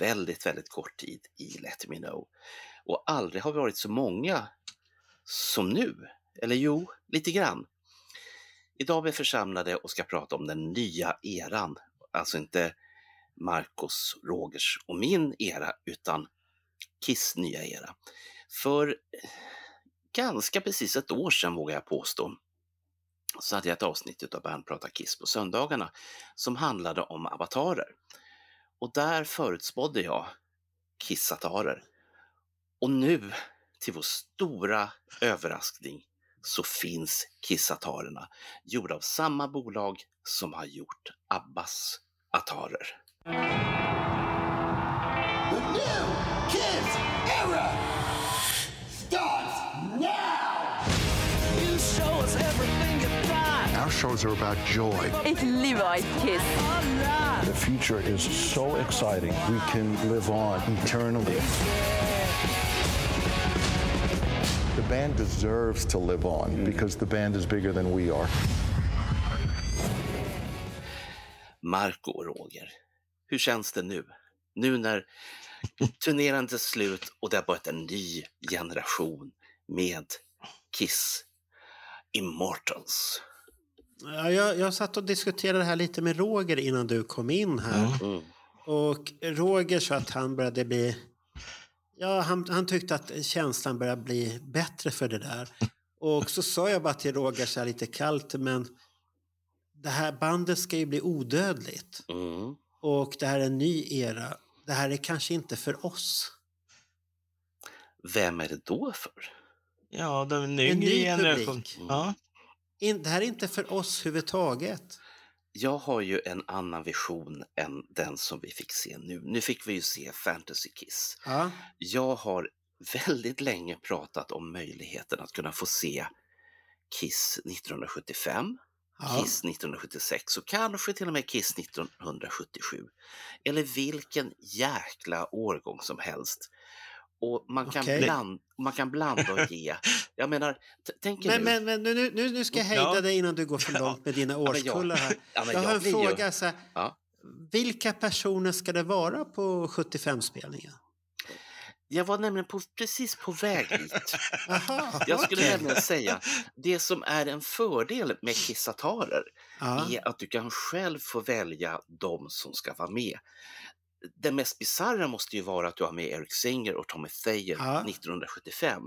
Väldigt, väldigt kort tid i Let Me Know. Och aldrig har vi varit så många som nu. Eller jo, lite grann. Idag är vi församlade och ska prata om den nya eran. Alltså inte Marcos, Rogers och min era, utan Kiss nya era. För ganska precis ett år sedan vågar jag påstå, så hade jag ett avsnitt av Bernt pratar Kiss på söndagarna som handlade om avatarer. Och där förutspådde jag Kissatarer. Och nu, till vår stora överraskning, så finns Kissatarerna, gjorda av samma bolag som har gjort Abbas atarer. Our shows are about joy. Ett Levi's kiss. The future is so exciting. We can live on eternally. The band deserves to live on because the band is bigger than we are. Marco och Roger, hur känns det nu? Nu när turneringen är slut och det har börjat en ny generation med Kiss Immortals. Ja, jag, jag satt och diskuterade det här lite med Roger innan du kom in här. Mm. Och Roger sa att han började bli... Ja, han, han tyckte att känslan började bli bättre för det där. Och så sa jag bara till Roger så här lite kallt, men det här bandet ska ju bli odödligt. Mm. Och det här är en ny era. Det här är kanske inte för oss. Vem är det då för? Ja, den En yngre ny generation. publik. Ja. Det här är inte för oss överhuvudtaget. Jag har ju en annan vision än den som vi fick se nu. Nu fick vi ju se Fantasy Kiss. Ja, Jag har väldigt länge pratat om möjligheten att kunna få se Kiss 1975, Ja. Kiss 1976 och kanske till och med Kiss 1977. Eller vilken jäkla årgång som helst. Och man kan, Okej. bland, man kan blanda och ge. Jag menar, tänk Men, nu. men, men nu, nu, nu ska jag hejda Ja. dig innan du går för långt med dina jag- årskullar här. Ja, men jag har jag en ju- fråga. Så här, Ja. Vilka personer ska det vara på 75-spelningen? Jag var nämligen på, precis på väg dit. Jag skulle okej. nämligen säga, det som är en fördel med Kissatarer Ja. är att du kan själv få välja de som ska vara med. Det mest bisarra måste ju vara att du har med Eric Singer och Tommy Thayer Ja. 1975.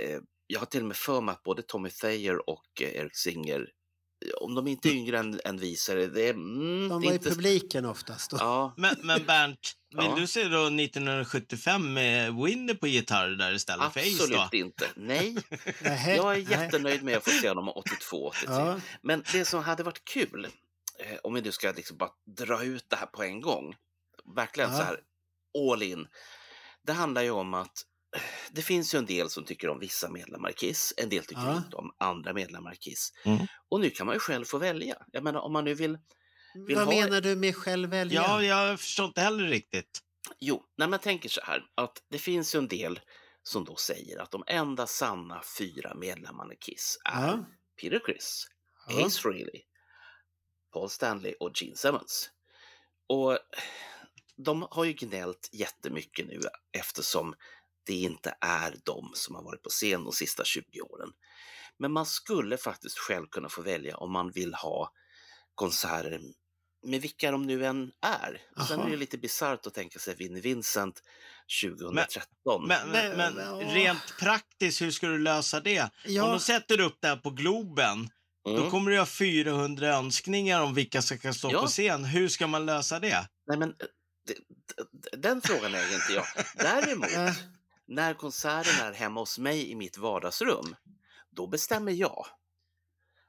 Eh, Jag har till och med för mig att både Tommy Thayer och eh, Eric Singer, eh, om de inte är yngre än, än vi, så är det, är mm, De var i inte... publiken oftast. Då. Ja, Men, men Bernt, vill Ja. du se då 1975 med Winner på gitarr där istället för Ace då? absolut inte. Nej, jag är jättenöjd med att få se dem 82, 83. Ja. Men det som hade varit kul, om vi nu ska liksom bara dra ut det här på en gång, verkligen Ja. så här all in. Det handlar ju om att det finns ju en del som tycker om vissa medlemmar i Kiss, en del tycker Ja. inte om andra medlemmar i Kiss. Mm. Och nu kan man ju själv få välja. Jag menar om man nu vill, vill Vad ha... menar du med själv välja? Ja, jag förstår inte heller riktigt. Jo, när man tänker så här att det finns ju en del som då säger att de enda sanna fyra medlemmarna i Kiss är Ja. Peter Criss, Ja. Ace Frehley, Paul Stanley och Gene Simmons. Och de har ju gnällt jättemycket nu eftersom det inte är de som har varit på scen de sista 20 åren. Men man skulle faktiskt själv kunna få välja om man vill ha konserter med vilka de nu än är. Sen är det lite bisarrt att tänka sig Vinnie Vincent 2013. Men, men, men Men, rent praktiskt, hur ska du lösa det? Ja. Om du sätter upp det här på Globen, Mm. då kommer du ha 400 önskningar om vilka som ska stå Ja. på scen. Hur ska man lösa det? Nej, men den frågan äger inte jag. Däremot, när konserten är hemma hos mig i mitt vardagsrum, då bestämmer jag.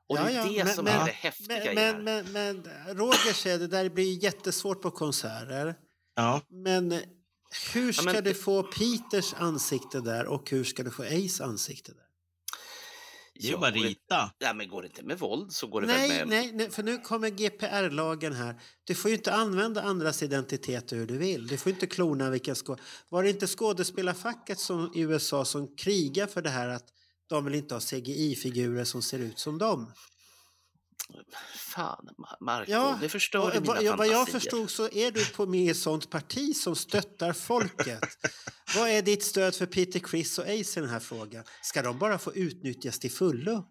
Och det Ja, är ja, det men- som men- är det häftiga i Men, det här. men, men Roger säger det där blir jättesvårt på konserter. Ja. Men hur ska men- du få Peters ansikte där och hur ska du få Ace ansikte där? Det är Ja, bara det- rita. Ja, men går det inte med våld så går det väl Nej, med... nej, nej, för nu kommer GPR-lagen här. Du får ju inte använda andras identiteter hur du vill. Du får inte klona vilken skå... Var det inte skådespelarfacket som, i USA som krigar för det här att de vill inte ha CGI-figurer som ser ut som dem? Fan, Ma- Marco, Ja, det förstör mina vad, ja, vad jag fantasier. förstod så är du på med i ett sånt parti som stöttar folket. vad är ditt stöd för Peter Criss och Ace i den här frågan? Ska de bara få utnyttjas till fullo?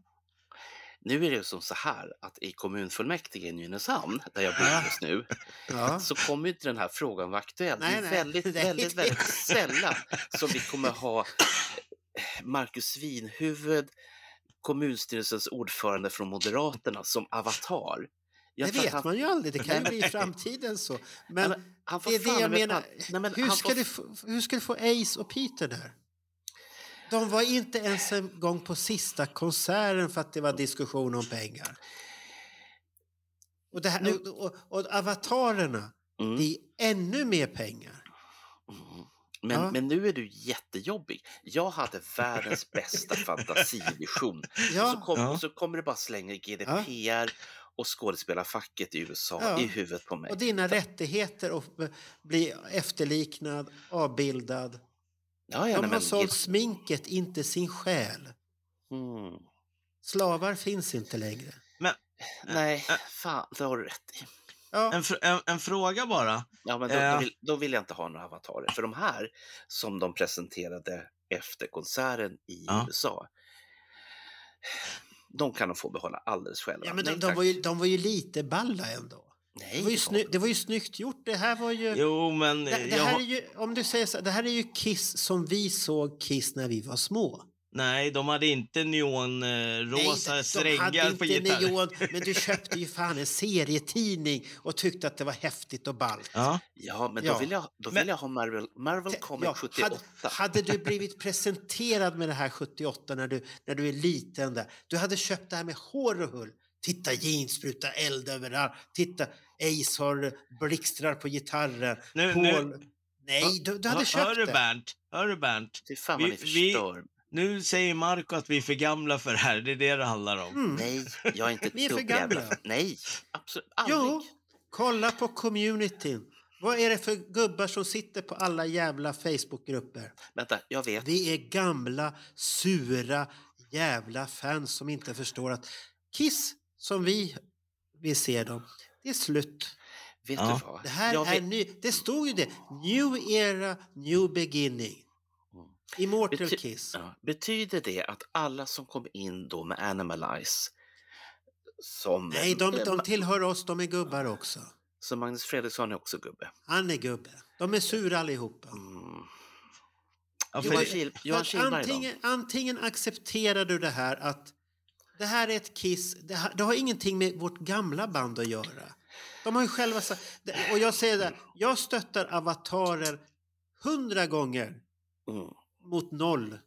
Nu är det som så här att i kommunfullmäktige i Nynäshamn, där jag bor just nu, Ja. så kommer inte den här frågan vara aktuell. det Nej, är nej. väldigt, Nej. väldigt, väldigt sällan som vi kommer ha Marcus Svinhuvud, kommunstyrelsens ordförande från Moderaterna, som avatar. Jag det vet han- man ju aldrig, det kan ju bli i framtiden så. Men, Nej, men det är det jag menar. Nej, men hur, ska får- du få, hur ska du få Ace och Peter där? De var inte ens en gång på sista konserten för att det var diskussion om pengar. Och, det här, och, och, och avatarerna, Mm. det är ännu mer pengar. Mm. Men, Ja. men nu är du jättejobbig. Jag hade världens bästa fantasivision. Ja. Så, kom, Ja. så kommer det bara slänga GDPR och skådespelarfacket i USA Ja. i huvudet på mig. Och dina rättigheter att bli efterliknad, avbildad. ja, ja, De nej, har men, sålt sminket, inte sin själ. Mm. Slavar finns inte längre. Nej, fan, det har du rätt i. Ja, En, fr- en, en fråga bara. Ja, men då, då, vill, då vill jag inte ha några avatarer. För de här som de presenterade efter konserten i Ja. USA, de kan de få behålla alldeles själva. ja men Nej, de, de, tack. var ju, de var ju lite balla ändå. Nej, Det var, ju sny, det var ju snyggt gjort. Det här var ju... Jo, men... Det, det jag här är ju, om du säger så, det här är ju Kiss som vi såg Kiss när vi var små. Nej, de hade inte neonrosa Nej, de strängar hade på inte gitarr. neon, men du köpte ju fan en serietidning och tyckte att det var häftigt och ballt. Ja. Ja, men Ja. då vill jag, då Men- vill jag ha Marvel, Marvel Comic Ja, 78. hade, hade du blivit presenterad med det här 78 när du, när du är liten där, du hade köpt det här med hår och hull. Titta jeans sprutar eld överallt. Titta Ace har blixtrar på gitarren. Nu- Paul... nu- Nej, du, du hade Hör, köpt hör du det. Bernt? Hör du Bernt? Fy fan vad Vi- ni vi- förstör. Nu säger Marco att vi är för gamla för det här. Det är det det handlar om. Mm. Nej, jag är inte ett Vi är för jävla gamla. för- Nej, absolut aldrig. Jo, kolla på communityn. Vad är det för gubbar som sitter på alla jävla Facebookgrupper? Vänta, jag vet. Vi är gamla, sura jävla fans som inte förstår att Kiss, som vi vill se dem, det är slut. Vet Ja. du vad? Det här jag är vet, ny, Det stod ju det. New era, new beginning. Mm. Immortal Bety- Kiss. ja, betyder det att alla som kom in då med Animalize som, Nej, de, eh, de tillhör oss, de är gubbar också. som Magnus Fredriksson är också gubbe. Han är gubbe. De är sura allihopa. Mm. Ja, Johan, Kil, Johan antingen, antingen accepterar du det här att det här är ett Kiss, det, här, det har ingenting med vårt gamla band att göra. De har ju själva och jag säger det, jag stöttar avatarer hundra gånger Mm. Mot noll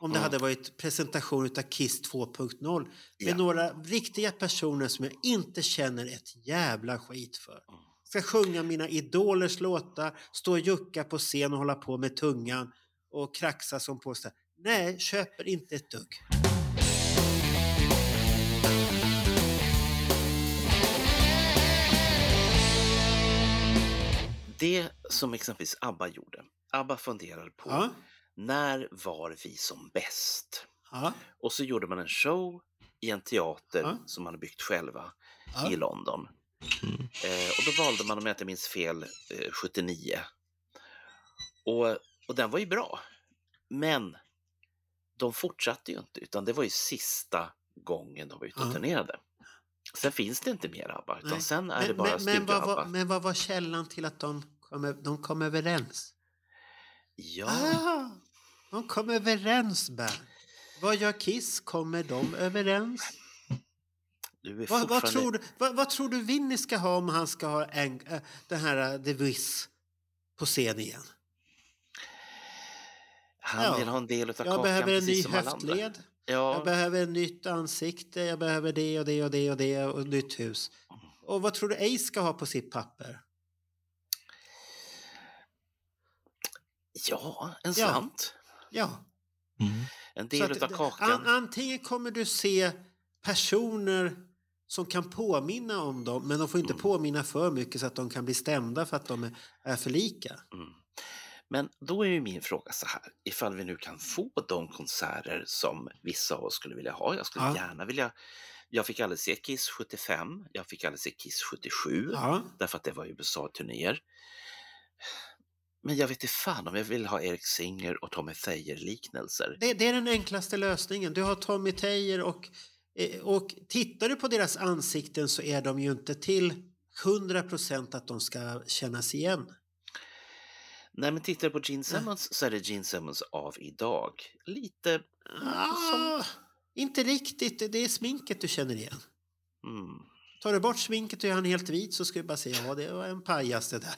om det hade varit presentation av Kiss 2.0 med Ja. några riktiga personer som jag inte känner ett jävla skit för. Ska sjunga mina idolers låtar, stå och jucka på scen och hålla på med tungan och kraxa som på sig. Nej, köper inte ett dugg. Det som exempelvis ABBA gjorde. ABBA funderade på Ja, när var vi som bäst? ja, Och så gjorde man en show i en teater Ja. som man hade byggt själva Ja. i London. Eh, och då valde man, om jag inte minns fel, eh, 79. Och, och den var ju bra. Men de fortsatte ju inte, utan det var ju sista gången de var ute och turnerade. Sen finns det inte mer ABBA, utan Nej. sen är det Men, bara men, men, vad var, men vad var källan till att de kom, de kom överens? Ja, Ah, de kom överens, Bernt. Vad gör Kiss? Kommer de överens? är Vad, vad, fortfarande... tror du, vad, vad tror du Vinny ska ha om han ska ha en, äh, den här uh, The Wiz på scen igen? Han Ja. vill ha en del av Jag kakan behöver en ny höftled. Ja, Jag behöver ett nytt ansikte. Jag behöver det och det och det och det och nytt hus. Och vad tror du Ace ska ha på sitt papper? Ja, en Ja. slant. Ja. Mm. En del att av det- kakan. An, antingen kommer du se personer som kan påminna om dem men de får inte Mm. påminna för mycket så att de kan bli stämda för att de är, är för lika. Mm. Men då är ju min fråga så här, ifall vi nu kan få de konserter som vissa av oss skulle vilja ha. Jag skulle Ja. gärna vilja... Jag fick aldrig se Kiss 75, jag fick aldrig se Kiss 77, Ja. därför att det var USA-turnéer. Men jag vet inte fan om jag vill ha Eric Singer och Tommy Thayer-liknelser. Det, det är den enklaste lösningen. Du har Tommy Teijer och, eh, och tittar du på deras ansikten så är de ju inte till 100% att de ska kännas igen. Nej, men tittar du på Gene Simmons så är det Gene Simmons av idag. Lite... Ah, inte riktigt, det är sminket du känner igen. Mm, Tar du bort sminket och gör han helt vit så ska du bara säga ja det var en pajas det där.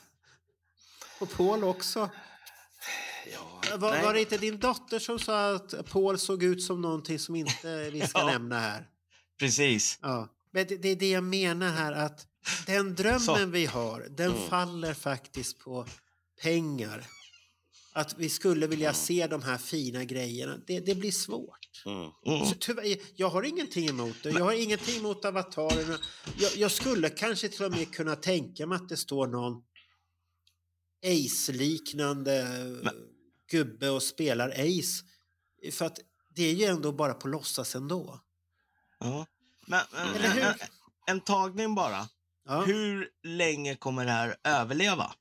Och Paul också. ja, Var, var det inte din dotter som sa att Paul såg ut som någonting som inte vi ska Ja. nämna här? Precis. Ja. Men det, det är det jag menar här att den drömmen Så. vi har den Mm. faller faktiskt på pengar. Att vi skulle vilja se de här fina grejerna. Det, det blir svårt. Mm. Mm. Så tyvärr, jag har ingenting emot det. Jag har ingenting emot avatarerna. Jag, jag skulle kanske till och med kunna tänka mig att det står någon Ace-liknande gubbe och spelar Ace. För att det är ju ändå bara på låtsas ändå. Ja. Men, men hur? en, en tagning bara. Ja. Hur länge kommer det här överleva?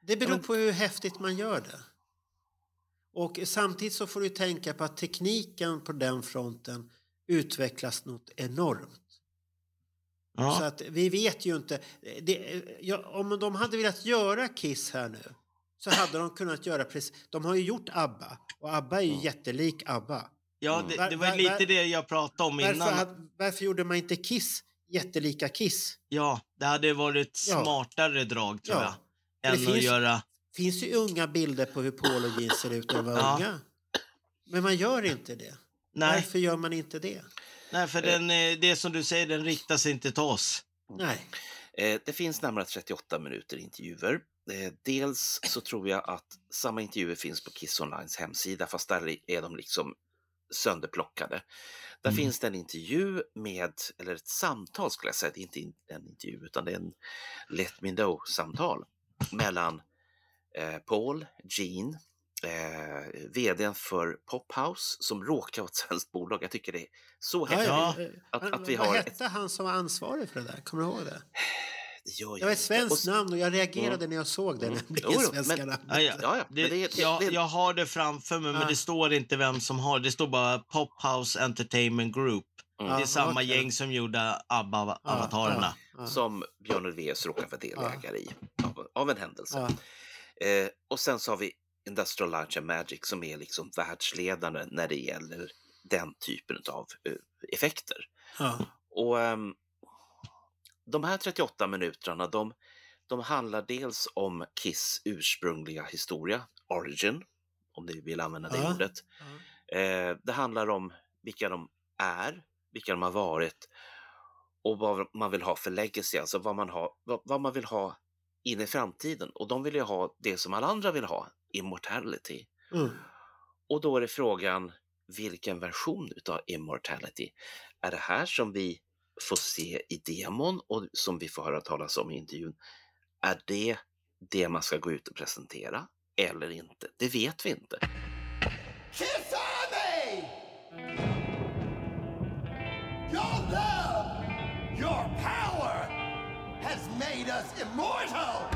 Det beror på hur häftigt man gör det. Och samtidigt så får du tänka på att tekniken på den fronten utvecklas något enormt. Så Ja. att vi vet ju inte. Det, ja, om de hade velat göra Kiss här nu så hade de kunnat göra precis. De har ju gjort ABBA och ABBA är ju jättelik ABBA. Ja, det, Var- det var var- lite var- det jag pratade om Varför, innan. varför gjorde man inte Kiss jättelika Kiss? Ja, det hade varit Ja. smartare drag tror Ja. jag. Det Än att finns- göra... Det finns ju unga bilder på hur Paul och Gene ser ut när de var Ja. unga. Men man gör inte det. Nej, Varför gör man inte det? Nej för den, eh, det som du säger, den riktar sig inte till oss. Nej. Eh, Det finns närmare 38 minuter intervjuer. Eh, Dels så tror jag att samma intervjuer finns på Kiss Onlines hemsida, fast där är de liksom sönderplockade. Där Mm. finns det en intervju med, eller ett samtal skulle jag säga, det är inte in- en intervju utan det är en Let Me Know-samtal mellan eh, Paul, Gene, eh, vdn för Pophouse som råkar vara ett svenskt bolag. Jag tycker det är så häftigt. Ja. att- att vi vad har hette han som var ansvarig för det där? Kommer du ihåg det? Det gör Det jag var ett svenskt Och- namn och jag reagerade när jag såg det. Mm. Nämligen Jo, jo, svenska men- namnet. Ja, ja. Ja, ja, Det, men det, det, jag, det, jag har det framför mig, Ja. men det står inte vem som har det. står bara Pophouse Entertainment Group. Mm. Det är samma okej. gäng som gjorde ABBA-avatarerna. Ja, ja. som Björn Ulvaeus råkar vara delägare i av, av en händelse. Ja. Eh, och sen så har vi Industrial Light and Magic som är liksom världsledande när det gäller den typen av eh, effekter. Ja. Och ehm, de här 38 minuterna, de, de handlar dels om Kiss ursprungliga historia, origin, om ni vill använda det Ja. ordet. Eh, det handlar om vilka de är, vilka de har varit och vad man vill ha för legacy, alltså vad man, har, vad, vad man vill ha in i framtiden. Och de vill ju ha det som alla andra vill ha, immortality. Mm. Och då är det frågan, vilken version utav immortality? Är det här som vi får se i demon och som vi får höra talas om i intervjun? Är det det man ska gå ut och presentera eller inte? Det vet vi inte. Your love, your us immortal!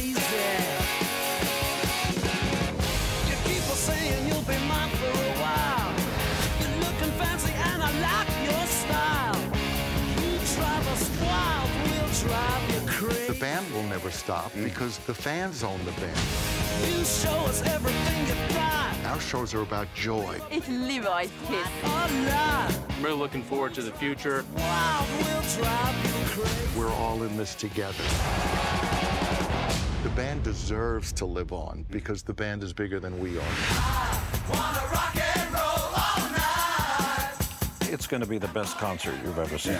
band will never stop mm. because the fans own the band. You show us everything you've got. Our shows are about joy. Ich liebe euch, Kiss. Alive, I'm really looking forward to the future. wild, we'll drive you crazy. We're all in this together. The band deserves to live on because the band is bigger than we are. It's going to be the best concert you've ever seen.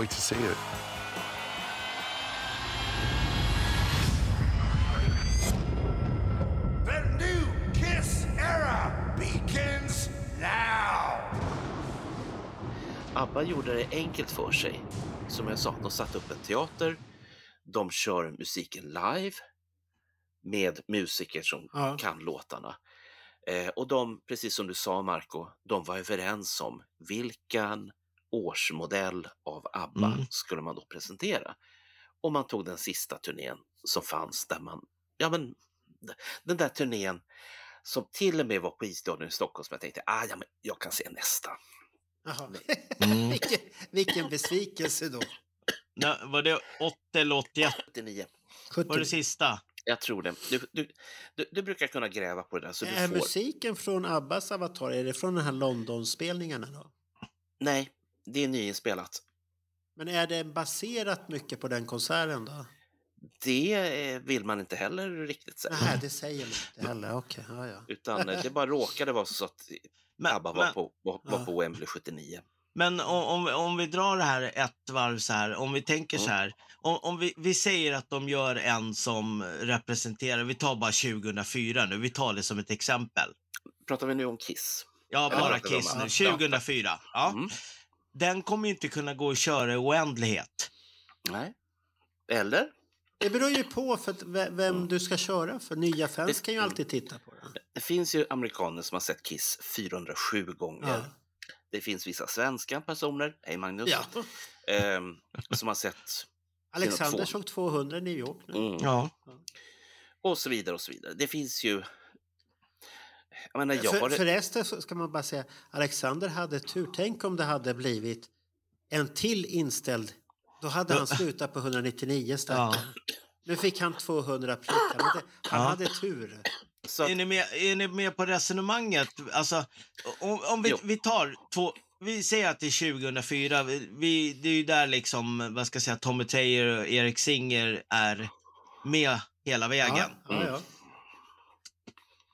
Wait to see it. The new Kiss era begins now! ABBA gjorde det enkelt för sig. Som jag sa, de satte upp en teater, de kör musiken live med musiker som Ja. kan låtarna. Eh, och de, precis som du sa Marco, de var överens om vilken årsmodell av ABBA Mm. skulle man då presentera. Och man tog den sista turnén som fanns där man, ja men den där turnén som till och med var på Isstadion i Stockholm som jag tänkte, ah, ja, men jag kan se nästa. Mm. vilken, vilken besvikelse då. Nå, var det 80 eller 81? 79. Var det 70. sista? Jag tror det. Du, du, du, du brukar kunna gräva på det där så du Är får... musiken från Abbas Avatar, är det från den här London-spelningarna då? Nej, det är nyinspelat. Men är det baserat mycket på den konserten då? Det eh, vill man inte heller riktigt säga. Nej, det säger man inte heller. Okej, ja, ja. Utan eh, det bara råkade vara så att ABBA var men, på, var, var Ja. på Wembley 79. men om, om, vi- om vi drar det här ett varv så här, om vi tänker så här. Om, om vi, vi säger att de gör en som representerar, vi tar bara 2004 nu, vi tar det som ett exempel. Pratar vi nu om Kiss? Ja, bara Kiss nu, 2004. Ja. Mm. Den kommer inte kunna gå och köra i oändlighet. Nej. Eller? Det beror ju på för att ve- vem du ska köra för. Nya fans Det- kan ju alltid titta på den. Det finns ju amerikaner som har sett Kiss 407 gånger. Ja. Det finns vissa svenska personer, hej Magnus, Ja. ehm, som har sett Alexander två. såg 200 i New York nu. mm, Ja. och så vidare och så vidare. Det finns ju... Jag menar, jag För, har... förresten så ska man bara säga, Alexander hade tur. Tänk om det hade blivit en till inställd. Då hade han slutat på 199 stackarn. Nu fick han 200 prick. Han hade, han Ja. hade tur. Så att, Är, ni med, är ni med på resonemanget? Alltså, om, om vi, vi tar två... Vi säger att det är 2004. Vi, vi, det är ju där liksom, vad ska jag säga, Tommy Taylor och Erik Singer är med hela vägen. Ja, ja, ja.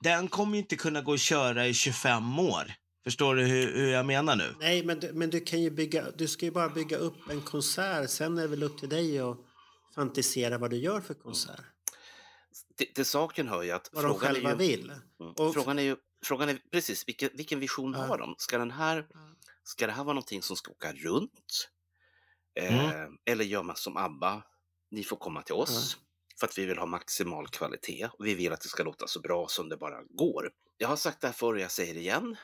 Den kommer ju inte kunna gå och köra i 25 år. Förstår du hur, hur jag menar nu? Nej, men du, men du kan ju bygga, du ska ju bara bygga upp en konsert. Sen är det väl upp till dig att fantisera vad du gör för konsert. till, till saken hör ju att Vad de själva ju... vill. Mm. Och- Frågan är ju, frågan är precis vilken, vilken vision Ja. har de? Ska, den här, ska det här vara någonting som ska åka runt? Eh, Mm. Eller gör man som ABBA, ni får komma till oss för att vi vill ha maximal kvalitet och vi vill att det ska låta så bra som det bara går. Jag har sagt det här förr och jag säger det igen.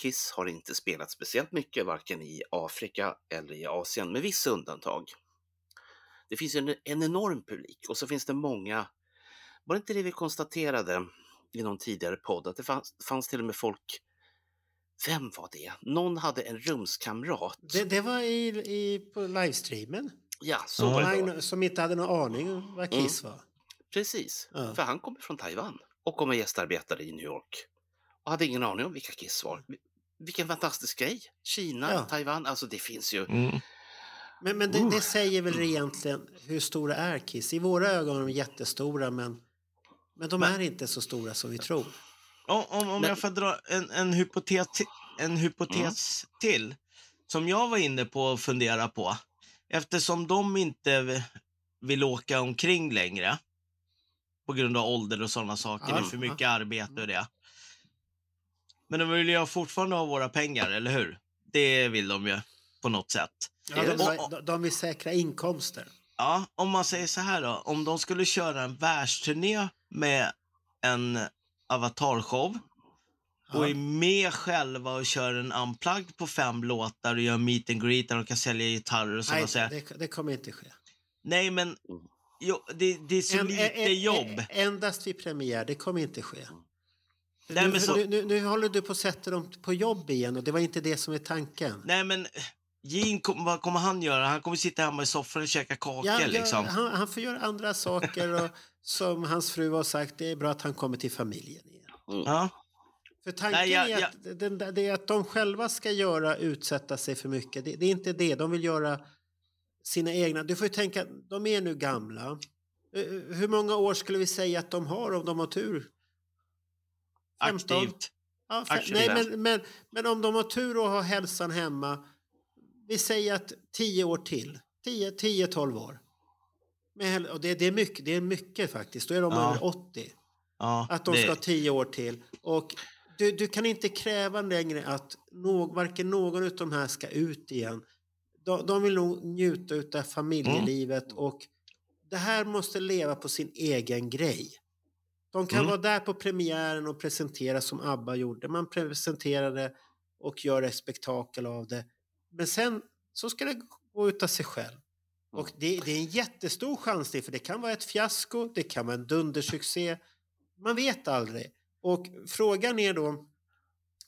Kiss har inte spelat speciellt mycket, varken i Afrika eller i Asien, med vissa undantag. Det finns en, en enorm publik och så finns det många, var det inte det vi konstaterade i någon tidigare podd, att det fanns, fanns till och med folk, vem var det? Någon hade en rumskamrat. Det, det var i, i, på livestreamen. Ja, då. Magnus, som inte hade någon aning om vad Kiss var. Precis, Ja. för han kommer från Taiwan och kommer gästarbetare i New York. Jag hade ingen aning om vilka Kiss var. Vilken fantastisk grej! Kina, Ja. Taiwan, alltså det finns ju... Mm. Men, men det, det säger väl egentligen hur stora är Kiss? I våra ögon är de jättestora men, men de är inte så stora som vi tror. Om, om, om Men- jag får dra en, en hypotes, en hypotes till, som jag var inne på att fundera på. Eftersom de inte vill åka omkring längre på grund av ålder och sådana saker, det är för mycket arbete och det. Men de vill ju fortfarande ha våra pengar, eller hur? Det vill de ju på något sätt. Ja, de, de vill säkra inkomster. Ja, om man säger så här då. Om de skulle köra en världsturné med en avatarshow och är med själva och kör en unplugged på fem låtar och gör meet and greet där de kan sälja gitarrer och sådana Nej, saker. det, det kommer inte ske. Nej, men jo, det, det är så En- lite en- jobb. Endast vid premiär, det kommer inte ske. Nej, nu, så- nu, nu, nu håller du på att sätta dem på jobb igen och det var inte det som är tanken. Nej, men Gene, kom, vad kommer han göra? Han kommer sitta hemma i soffan och käka kakor Ja, liksom. han, han får göra andra saker och som hans fru har sagt, det är bra att han kommer till familjen igen. Ja. För tanken Nej, jag- är att, den, där- det är att de själva ska göra, utsätta sig för mycket. Det, det är inte det, de vill göra sina egna. Du får ju tänka, de är nu gamla. Eh, Hur många år skulle vi säga att de har om de har tur? 15? Aktivt. Ja, fe- Aktivt. nej, men, men, men om de har tur och har hälsan hemma, vi säger att 10 år till. 10-12 år. Med, och det, det, är mycket, det är mycket faktiskt, då är de Ja. över 80. Ja, Att de det- ska ha 10 år till. Och du, du kan inte kräva längre att nå, varken någon av de här ska ut igen. De, de vill nog njuta av familjelivet och det här måste leva på sin egen grej. De kan Mm. vara där på premiären och presentera som ABBA gjorde. Man presenterade och gör ett spektakel av det. Men sen så ska det gå ut av sig själv. Och det, det är en jättestor chans det, för det kan vara ett fiasko, det kan vara en dundersuccé. Man vet aldrig. Och frågan är då,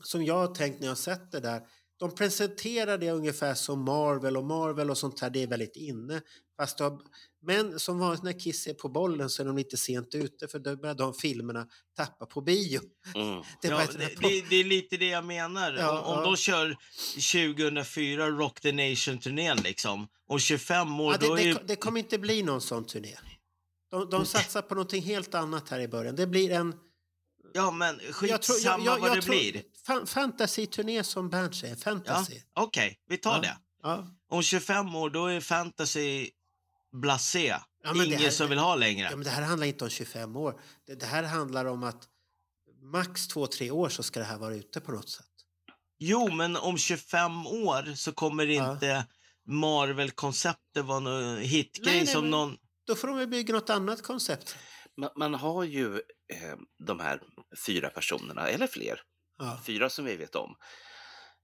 som jag har tänkt när jag har sett det där, de presenterar det ungefär som Marvel och Marvel och sånt här, det är väldigt inne. Fast har, men som vanligt när Kiss är på bollen så är de lite sent ute för då börjar de filmerna tappa på bio. Mm. Det är Ja, det, det, det är lite det jag menar. Ja, om, om ja. de kör 2004 Rock the Nation-turnén liksom, om 25 år, Ja, då det, är det, det kommer inte bli någon sån turné. De, de satsar på någonting helt annat här i början. Det blir en... Ja, men skitsamma vad det blir. Fan, fantasy-turné som Bernt säger. Ja, Fantasy. Okej, vi tar Ja. det. Ja. Om 25 år, då är fantasy blasé. Ja, Ingen här- som vill ha längre. Ja, men det här handlar inte om 25 år. Det, det här handlar om att max 2-3 år så ska det här vara ute på något sätt. Jo, men om 25 år så kommer Ja. inte Marvel-konceptet vara någon hitgrej Nej, nej, som någon... Då får de bygga något annat koncept. Man, man har ju eh, de här fyra personerna, eller fler, Ja. fyra som vi vet om.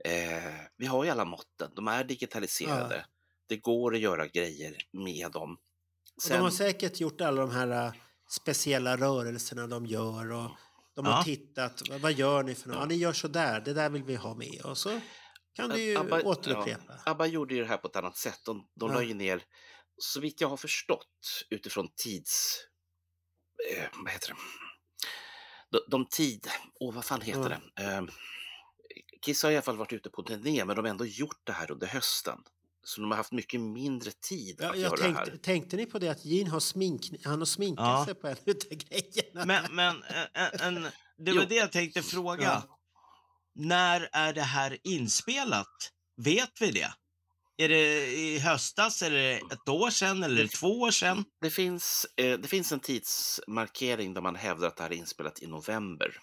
Eh, vi har ju alla måtten, de är digitaliserade. Det går att göra grejer med dem. Och de har säkert gjort alla de här äh, speciella rörelserna de gör. Och de har Ja. tittat. Vad, vad gör ni för något? Ja, ni gör så där. Det där vill vi ha med. Och så kan du ju Abba- återupprepa. Ja, ABBA gjorde ju det här på ett annat sätt. De, de Ja. la ju ner, så vitt jag har förstått, utifrån tids... Eh, vad heter det? De, de tid... Åh, vad fan heter det? Eh, Kiss har i alla fall varit ute på turné, men de har ändå gjort det här under hösten. Så de har haft mycket mindre tid Ja, att jag göra det tänkte, här. tänkte ni på det att Gene har, smink, han har sminkat Ja. sig på en utav grejerna? Men, men en, en, det var Jo. det jag tänkte fråga. Ja. När är det här inspelat? Vet vi det? Är det i höstas, eller ett år sedan, eller två år sedan? Det finns, eh, det finns en tidsmarkering där man hävdar att det här är inspelat i november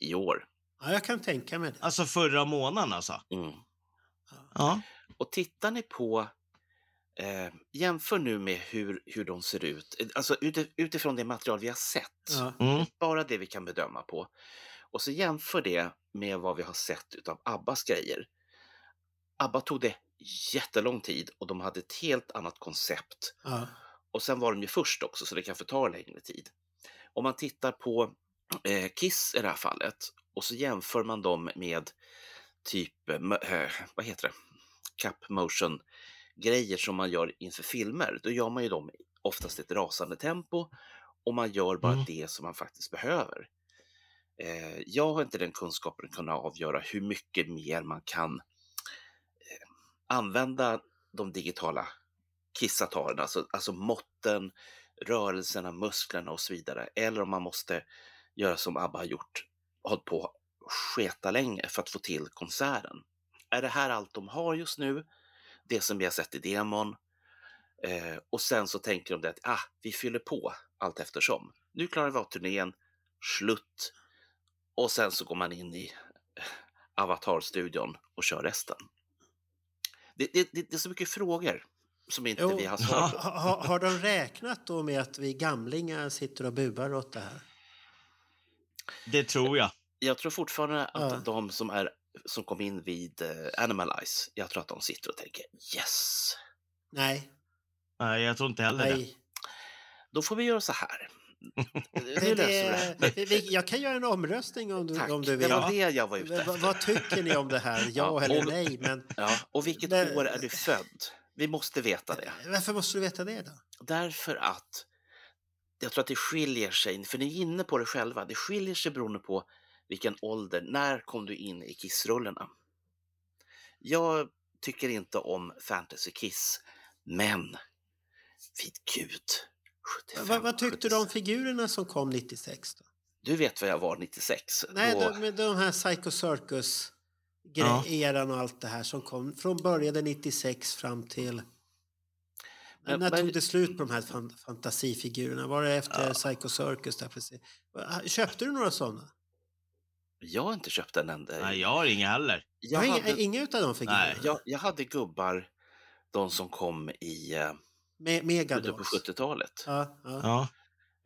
i år. Ja, jag kan tänka mig det. Alltså förra månaden alltså? Mm. Ja. Och tittar ni på, eh, jämför nu med hur, hur de ser ut, Eh, alltså ut, utifrån det material vi har sett, Ja. Mm. bara det vi kan bedöma på. Och så jämför det med vad vi har sett utav Abbas grejer. Abba tog det jättelång tid och de hade ett helt annat koncept. Ja. Och sen var de ju först också, så det kan få ta längre tid. Om man tittar på eh, Kiss i det här fallet och så jämför man dem med typ, eh, eh, vad heter det, cap motion grejer som man gör inför filmer. Då gör man ju dem oftast i ett rasande tempo och man gör bara Mm. det som man faktiskt behöver. Eh, jag har inte den kunskapen att kunna avgöra hur mycket mer man kan använda de digitala kissatarerna, alltså, alltså måtten, rörelserna, musklerna och så vidare. Eller om man måste göra som ABBA har gjort, hållit på sketa länge för att få till konserten. Är det här allt de har just nu? Det som vi har sett i demon? Eh, och sen så tänker de det att ah, vi fyller på allt eftersom. Nu klarar vi av turnén, slut. Och sen så går man in i eh, Avatar-studion och kör resten. Det, det, det, det är så mycket frågor som inte Jo, vi har svar på. ha, ha, har de räknat då med att vi gamlingar sitter och buar åt det här? Det tror jag. Jag tror fortfarande att Ja. de som, är, som kom in vid eh, Animalize, jag tror att de sitter och tänker yes. Nej, Nej, jag tror inte heller det. nej. Då får vi göra så här. Det, det. det, jag kan göra en omröstning om du, Tack, om du det vill. var det jag var ute efter. vad tycker ni om det här? Ja, Ja, eller och- nej? Men Ja, och vilket Men- år är du född? Vi måste veta det. varför måste du veta det då? Därför att jag tror att det skiljer sig, för ni är inne på det själva, det skiljer sig beroende på vilken ålder, när kom du in i Kiss-rullerna? Jag tycker inte om Fantasy Kiss, men vid gud, 75, Vad, vad tyckte du om 76. figurerna som kom 96? Då? Du vet vad jag var 96? Nej, Då- de, med de här Psycho Circus Ja. eran och allt det här som kom från började 96 fram till... Men- när men- tog det slut på de här fan, fantasifigurerna? Var det efter Psycho Circus? Där precis? Köpte du några sådana? Jag har inte köpt en enda. Nej, jag har inga heller. Jag jag, har inga, hade, inga utav de figurerna? Nej, jag, jag hade gubbar, de som kom i eh, Me slutet Megadogs? på 70-talet. Ja, ja. Ja.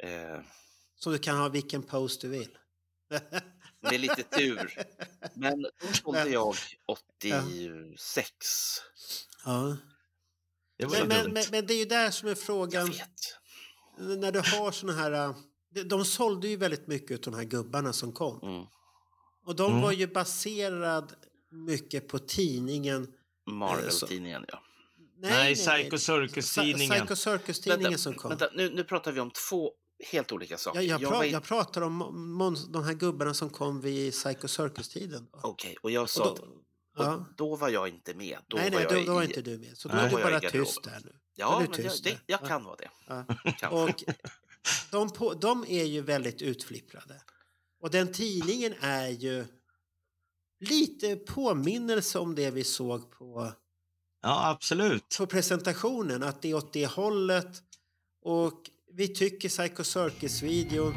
Eh, Så du kan ha vilken pose du vill? med lite tur. Men då sålde jag 86. ja. Det var Men, men, men, men det är ju där som är Jag frågan. vet. När du har såna här... äh, de- De sålde ju väldigt mycket av de här gubbarna som kom. Mm. Och de Mm. var ju baserad mycket på tidningen... så- Marvel-tidningen, ja. Nej, Psycho Circus-tidningen. Psycho Circus-tidningen som kom. vänta nu, nu pratar vi om två helt olika saker. Jag, jag, jag pra, var jag pratar om de här gubbarna som kom vid Psycho Circus-tiden. Okej, och jag sa Och att då- och ja. då var jag inte med. Då nej, var nej, jag då, då var i... inte du med. Så då Nej. är du var bara tyst där nu. Ja, men jag, det, jag Ja. kan vara det. Ja. Kan. Och de, på, de är ju väldigt utflipprade. Och den tidningen är ju lite påminnelse om det vi såg på, Ja, absolut. på presentationen. Att det är åt det hållet. Och vi tycker Psycho Circus-videon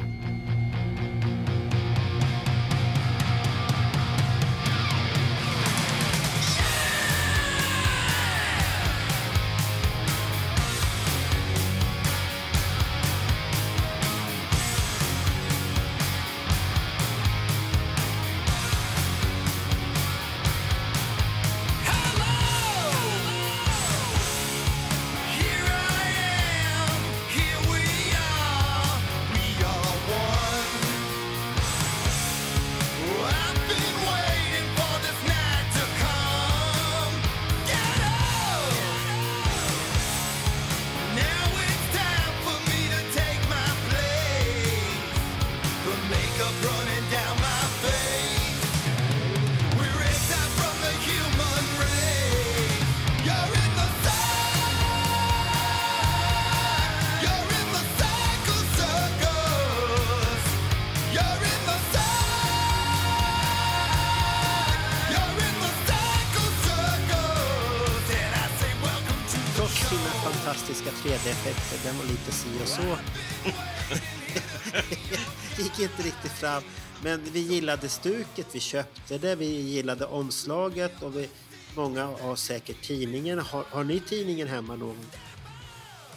fram. Men vi gillade stuket, vi köpte det, vi gillade omslaget och vi, många har säkert tidningen. Har, har ni tidningen hemma någon?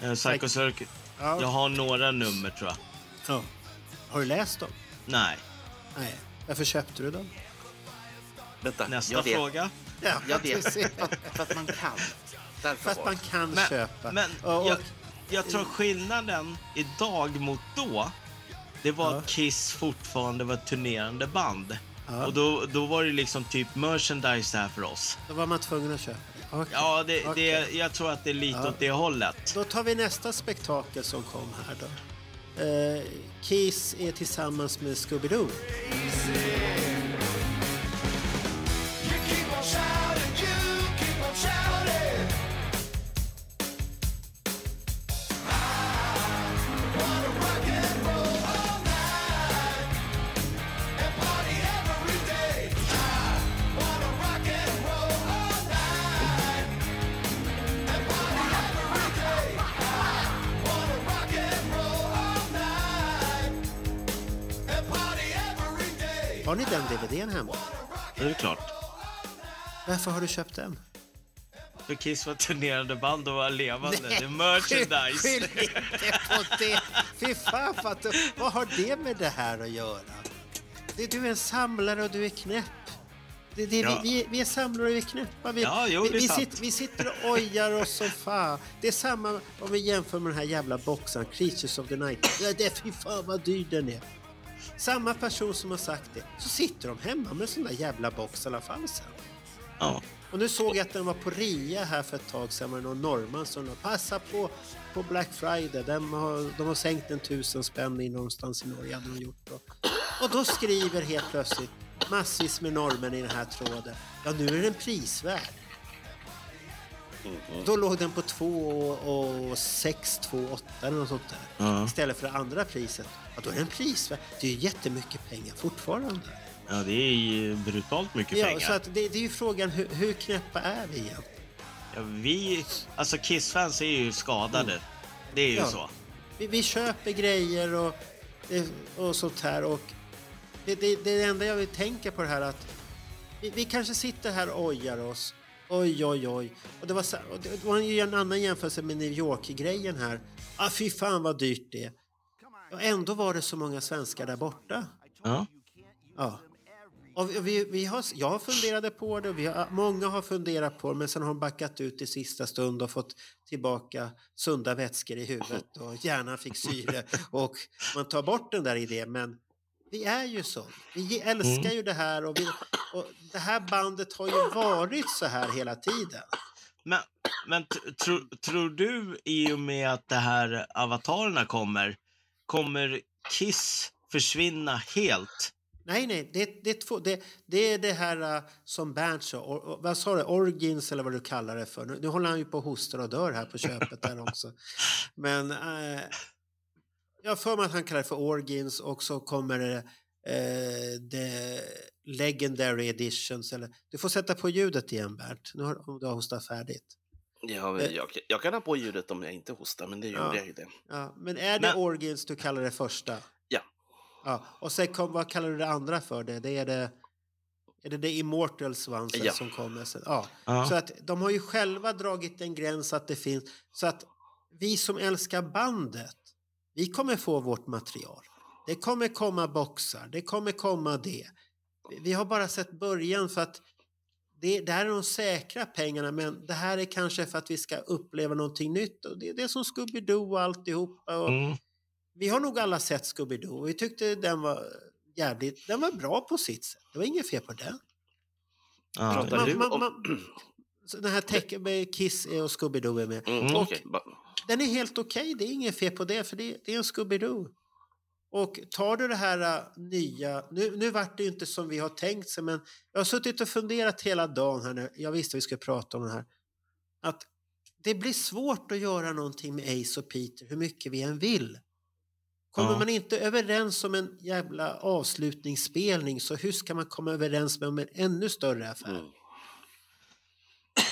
Eh, Psycho Circus. Ja. Jag har några nummer tror jag. Ja. Har du läst dem? Nej. Nej. Varför köpte du dem? Vänta, Nästa jag vet. fråga. Ja, Jag vet. För, att- för att man kan. Därför För att man kan Men, köpa. men och, och, jag, jag tror skillnaden idag mot då, det var Ja. att Kiss fortfarande var ett turnerande band. Ja. Och då, då var det liksom typ merchandise här för oss. Då var man tvungen att köpa. Okej. Ja, det, Okej. det, jag tror att det är lite Ja. åt det hållet. Då tar vi nästa spektakel som kom här då. Eh, Kiss är tillsammans med Scooby-Doo. Varför har du köpt den? För Kiss var turnerande band och var levande. det är merchandise. skyll inte på det! Fy fan, för att, du- vad har det med det här att göra? Det- Du är en samlare och du är knäpp. Det, det, Ja. vi, vi, vi är samlare och vi är knäppa. Vi, Ja, jo, vi, sitter, vi sitter och ojar oss som fan. Det är samma om vi jämför med den här jävla boxaren, Creatures of the Night. Ja, det fy fan vad dyr den är. Samma person som har sagt det, så sitter de hemma med sån där jävla box i alla fall sen. Ja. Och nu såg jag att den var på rea här för ett tag sedan med någon norrman som sa passa på på Black Friday. De har, de har sänkt en tusen spänn i någonstans i Norge hade de gjort. Då. Och då skriver helt plötsligt massvis med norrmän i den här tråden. Ja, nu är den prisvärd. Då låg den på 2 och 6, 2 8 eller något sånt där. Ja. Istället för det andra priset. Ja, då är den prisvärd. Det är ju jättemycket pengar fortfarande. Ja, det är ju brutalt mycket Ja, pengar. så att det, det är ju frågan hur, hur knäppa är vi egentligen? Ja, vi, alltså Kiss-fans är ju skadade. Det är ju Ja. så. Vi, vi köper grejer och, och sånt här. Och det, det, det enda jag vill tänka på det här att vi, vi kanske sitter här och ojar oss. Oj, oj, oj. Och det var, och det var ju en annan jämförelse med New York-grejen här. Ah, fy fan vad dyrt det är. Och ändå var det så många svenskar där borta. Ja. Ja. Och vi, vi, har, jag funderade på det, och vi har, många har funderat på det men sen har de backat ut i sista stund och fått tillbaka sunda vätskor i huvudet och hjärnan fick syre och man tar bort den där idén men vi är ju så. Vi älskar ju det här och, vi, och det här bandet har ju varit så här hela tiden. Men, men tro, tror du i och med att det här avatarerna kommer, kommer Kiss försvinna helt? Nej, nej, det, det, är, två, det, det är det här uh, som Bernt sa, or, vad sa du, Orgins eller vad du kallar det för. Nu, nu håller han ju på och hostar och dör här på köpet där också. Men uh, jag för mig att han kallar det för Orgins och så kommer det uh, the Legendary Editions. Eller, du får sätta på ljudet igen Bernt, nu har, om du har hostat färdigt. Ja, men jag, jag kan ha på ljudet om jag inte hostar, men det gjorde Ja. jag ju det. Ja, men är det Men- Orgins du kallar det första? Ja. Och sen kom, vad kallar du det andra för? Det, det är det... Är det The Immortals Ones Ja. som kommer sen? Ja. Ja. Så att de har ju själva dragit en gräns att det finns... Så att vi som älskar bandet, vi kommer få vårt material. Det kommer komma boxar, det kommer komma det. Vi- har bara sett början för att det, det här är de säkra pengarna men det här är kanske för att vi ska uppleva någonting nytt. Och det, det är som Scooby-Doo och alltihopa. Och Mm. Vi har nog alla sett Scooby-Doo och vi tyckte den var jävligt, den var bra på sitt sätt. Det var inget fel på den. Ja, Pratar Man- du man- om... man- Så den här tech med Kiss och Scooby-Doo är med. Mm, Och okej, ba- den är helt okej, det är inget fel på det för det, det är en Scooby-Doo. Och tar du det här äh, nya, nu, nu vart det ju inte som vi har tänkt sig men jag har suttit och funderat hela dagen här när jag visste vi skulle prata om det här. Att det blir svårt att göra någonting med Ace och Peter hur mycket vi än vill. Kommer Ja. man inte överens om en jävla avslutningsspelning så hur ska man komma överens med om en ännu större affär? Mm.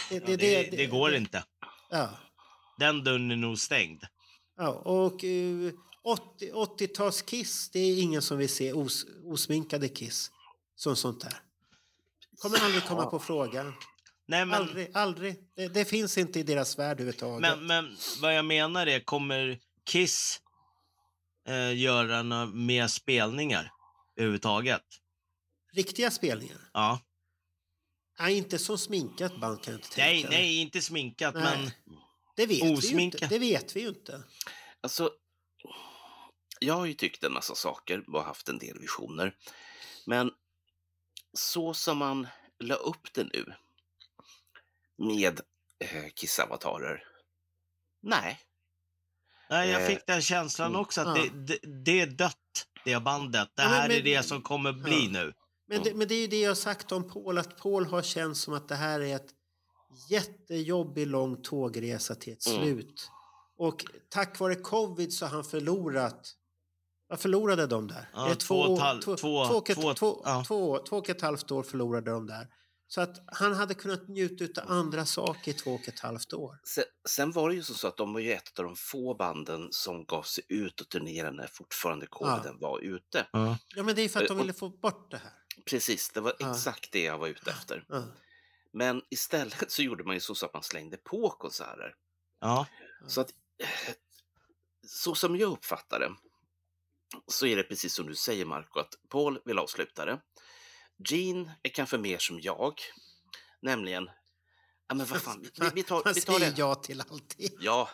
Det, Ja, det, det går inte. Ja. Den dörren är nog stängd. Ja, och uh, 80 80-tals Kiss, det är ingen som vill se os, osminkade Kiss som sånt där. Kommer aldrig komma på frågan. Nej, men, Aldrig, aldrig. Det, det finns inte i deras värld överhuvudtaget. men, men vad jag menar är, kommer Kiss eh, göra några mer spelningar överhuvudtaget? Riktiga spelningar? Ja. Nej, inte som sminkat band kan jag inte Nej, tänka mig. nej, inte sminkat, Nej. men Det vet vi ju inte. osminkat. Det vet vi ju inte. Alltså, jag har ju tyckt en massa saker och haft en del visioner. Men så som man la upp det nu med eh, Kiss-avatarer. Nej, nej, jag Eh, fick den känslan mm. också att det, det, det är dött, det bandet. Det Ja, men- här är det som kommer bli nu. Men det, men det är ju det jag har sagt om Paul, att Paul har känt som att det här är ett jättejobbig lång tågresa till ett Mm. slut. Och tack vare covid så har han förlorat vad förlorade de där? Ja, två och ett halvt år förlorade de där. Så att han hade kunnat njuta av andra saker i två och ett halvt år. Sen, sen var det ju så att de var ju ett av de få banden som gav sig ut och turnerade när fortfarande coviden var ute. Ja. Ja men det är för att de Eh, ville få bort det här. Precis, det var Ja. exakt det jag var ute efter. Ja. Men istället så gjorde man ju så att man slängde på konserter. Ja. Så att, eh, så som jag uppfattar det, så är det precis som du säger Marco, att Paul vill avsluta det. Gene är kanske mer som jag, nämligen, ja men vad fan, vi, vi, tar, Man vi tar säger det. ja till allting. Ja,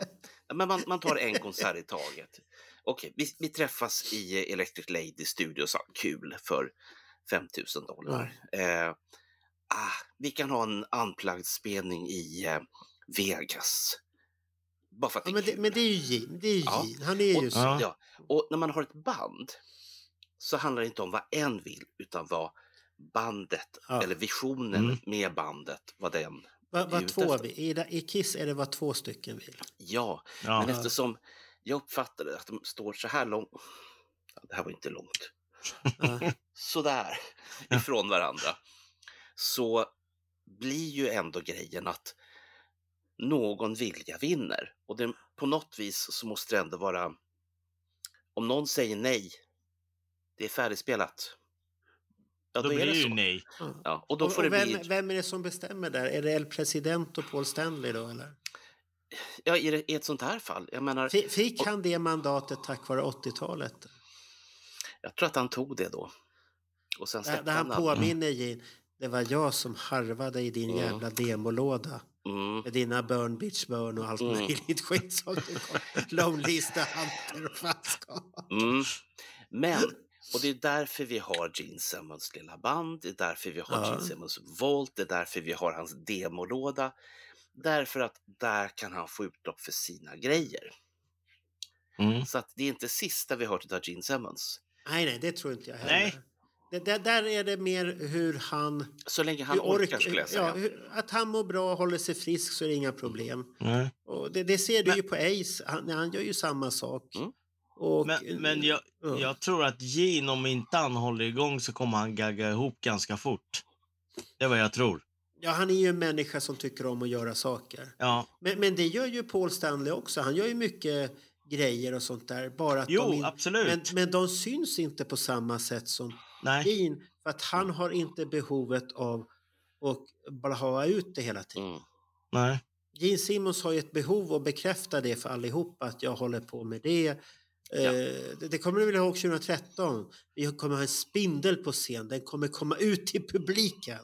men man, man tar en konsert i taget. Okej, vi, vi träffas i Electric Lady Studios, ja, kul, för 5000 dollar. Eh, ah, vi kan ha en unplugged-spelning i eh, Vegas. Bara för att Ja, det är men, det, kul. men det är ju Gene. Det är ju Ja. Gene. Han är ju och, så. Ja. ja, och när man har ett band så handlar det inte om vad en vill, utan vad bandet, Ja. eller visionen Mm. med bandet, vad den... Vad ute två vill. I, I Kiss är det vad två stycken vill. Ja, Ja. men eftersom jag uppfattade att de står så här långt, ja, det här var inte långt, Ja. sådär ifrån varandra, så blir ju ändå grejen att någon vilja vinner. Och det, på något vis så måste det ändå vara, om någon säger nej, det är färdigspelat. Ja, Då då, är blir det det ju så. nej. Ja. Och då Och, får det och vem, bli, vem är det som bestämmer där? Är det El President och Paul Stanley då eller? ja, i, det- ett sånt här fall, jag menar, Fi- Fick han det mandatet tack vare 80-talet? jag tror att han tog det då. Och sen Där, där han påminner Gene, det var jag som harvade i din Mm. jävla demolåda. Mm. Med dina Burn Bitch Burn och allt Mm. möjligt skit som det kom. Lonely Hunter och fanskap. Mm. Men, och det är därför vi har Gene Simmons lilla band, det är därför vi har Ja. Gene Simmons Volt, det är därför vi har hans demolåda. Därför att där kan han få utlopp för sina grejer. Mm. Så att det är inte sista vi hört av Gene Simmons. Nej, nej, det tror inte jag heller. Nej. Det, där, där är det mer hur han... Så länge han hur ork- orkar skulle jag säga. Ja, hur, att han mår bra och håller sig frisk så är det inga problem. Nej. Och det, det ser du Men- ju på Ace, han, han gör ju samma sak. Mm. Och, Men, men jag, ja. jag tror att Gene, om inte han håller igång så kommer han gagga ihop ganska fort. Det är vad jag tror. Ja, han är ju en människa som tycker om att göra saker. Ja, Men, men det gör ju Paul Stanley också. Han gör ju mycket grejer och sånt där. Bara att Jo, de in- absolut. Men, men de syns inte på samma sätt som nej. Gene. För att han har inte behovet av att bara ha ut det hela tiden. Mm. nej. Gene Simmons har ju ett behov att bekräfta det för allihopa att jag håller på med det. Eh, det, kommer du väl ihåg 2013? Vi kommer ha en spindel på scen. Den kommer komma ut till publiken.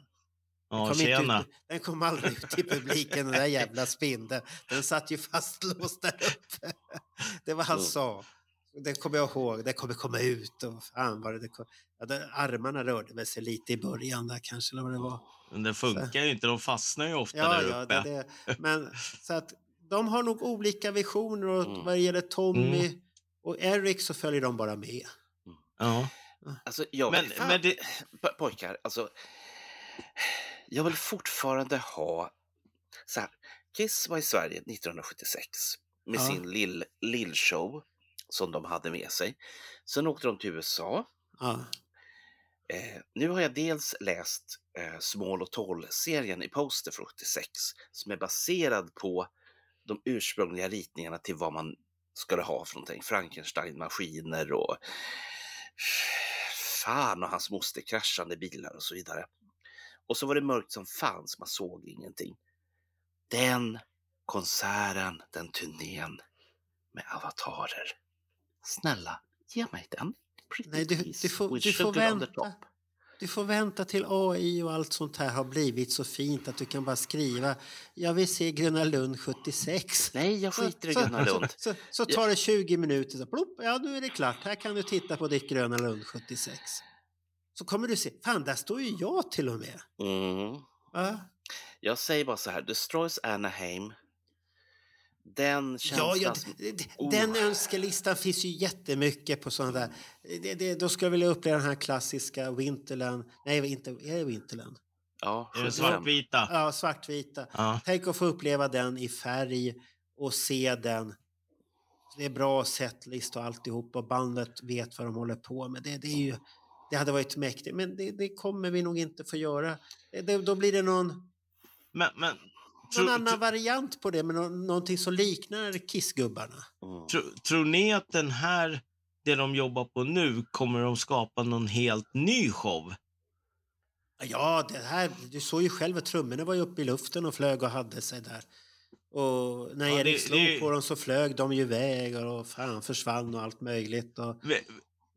Den Ja, kom inte tjena. ut, den kom aldrig ut till publiken, den där jävla spindeln. Den satt ju fastlåst där uppe. Det var han sa. Det kommer jag ihåg. Det kommer komma ut. Och fan var det, kom, ja, det, armarna rörde väl sig lite i början där kanske. Eller vad det var. Men det funkar ju inte. De fastnar ju ofta Ja, där ja, uppe. det, det, men så att de har nog olika visioner och Mm. vad det gäller Tommy Mm. Och Eric så följer de bara med. Ja. Alltså, jag Men- fan, men det- po- pojkar, alltså. Jag vill fortfarande ha... Så här, Kiss var i Sverige 1976 med Ja. sin lill, lill-show som de hade med sig. Sen åkte de till USA. Ja, Eh, nu har jag dels läst eh, Small och Tall-serien i Poster från 76 som är baserad på de ursprungliga ritningarna till vad man skulle ha för någonting. Frankenstein-maskiner och fan och hans moster kraschande bilar och så vidare. Och så var det mörkt som fan så man såg ingenting. Den konserten, den turnén med avatarer. Snälla, ge mig den. Pretty Nej, du, du, får, du, får vänta. Du får vänta till AI och allt sånt här har blivit så fint att du kan bara skriva jag vill se Gröna Lund 76. Nej, jag skiter i Så- Gröna Lund. Så, så, så tar det 20 minuter, så plopp, ja nu är det klart, här kan du titta på ditt Gröna Lund 76. Så kommer du se, fan där står ju jag till och med. Mm. Va? Jag säger bara så här, Destroys Anaheim. Den känslan Ja, ja, Oh. den önskelistan finns ju jättemycket på sådana där. Det, det, då skulle jag vilja uppleva den här klassiska Winterland. Nej, inte, är det Winterland? ja, Är det 75. svartvita? Ja, svartvita. Ja. Tänk att få uppleva den i färg och se den. Det är bra setlist och alltihop och bandet vet vad de håller på med. Det, det, är ju, det hade varit mäktigt, men det, det kommer vi nog inte få göra. Det, det, då blir det någon, Men, men någon annan variant på det, men nå, någonting som liknar Kissgubbarna. Mm. tro, tror ni att den här, det de jobbar på nu, kommer de skapa någon helt ny show? Ja, det här, du såg ju själv att trummorna var ju uppe i luften och flög och hade sig där. Och när Ja, Erik det- slog det- på dem så flög de ju iväg och fan försvann och allt möjligt. Och,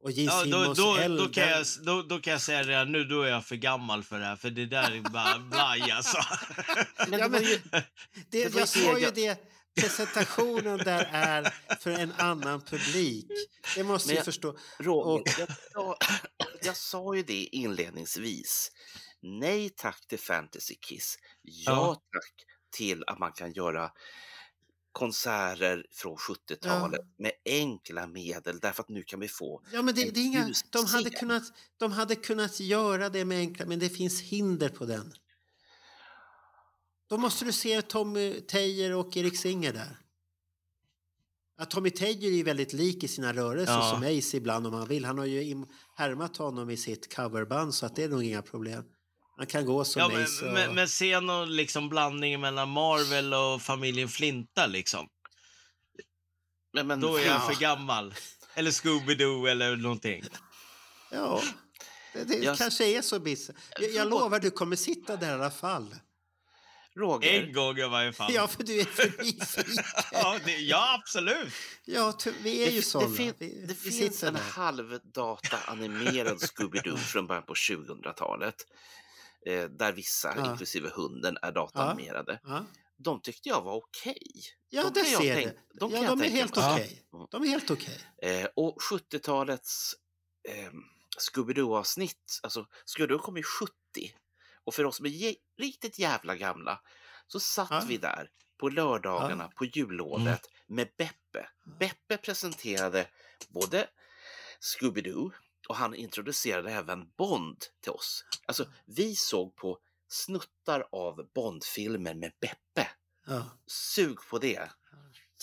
och J. Ja, då, då, då, kan den- jag, då, då kan jag säga redan nu, då är jag för gammal för det här. För det där är bara blaj alltså. Men det Ja, var men- ju, det, det var jag sa ju jag- det, presentationen där är för en annan publik. Det måste jag- förstå. Roger, Och- jag, sa, jag sa ju det inledningsvis. Nej tack till Fantasy Kiss. Ja, Ja. tack till att man kan göra konserter från 70-talet med enkla medel därför att nu kan vi få Ja, men det, det är inga, de, hade kunnat, de hade kunnat göra det med enkla, men det finns hinder på den. Då måste du se Tommy Tejer och Erik Singer där. Ja, Tommy Tejer är väldigt lik i sina rörelser Ja. som Ace ibland om han vill. Han har ju härmat honom i sitt coverband så att det är nog inga problem. Han kan gå som Ja, men, Ace. Och... men, men se någon liksom blandning mellan Marvel och familjen Flinta liksom. Men, men, Då är jag Ja. för gammal. Eller Scooby-Doo eller någonting. Ja, det, det Jag- kanske är så Bisse. Jag, jag lovar, du kommer sitta där i alla fall. Roger, En gång i varje fall. Ja, för du är för nyfiken. ja, det, ja absolut. Ja, vi är ju det, såna. det, fin, vi, det finns en halvdata-animerad Scooby-Doo från början på 2000-talet. Eh, där vissa, Ja. inklusive hunden, är dataanimerade. Ja, De tyckte jag var okej. ja De det ser tänk- de kan ja, jag de är helt okej. Ja. De är helt okej. Eh, och 70-talets eh, Scooby-Doo-avsnitt, alltså Scooby-Doo kom ju 70. Och för oss som är riktigt jävla gamla så satt Ja. vi där på lördagarna på jullovet med Beppe. Beppe presenterade både Scooby-Doo och han introducerade även Bond till oss. Alltså, vi såg på snuttar av Bond-filmer med Beppe. Ja. Sug på det!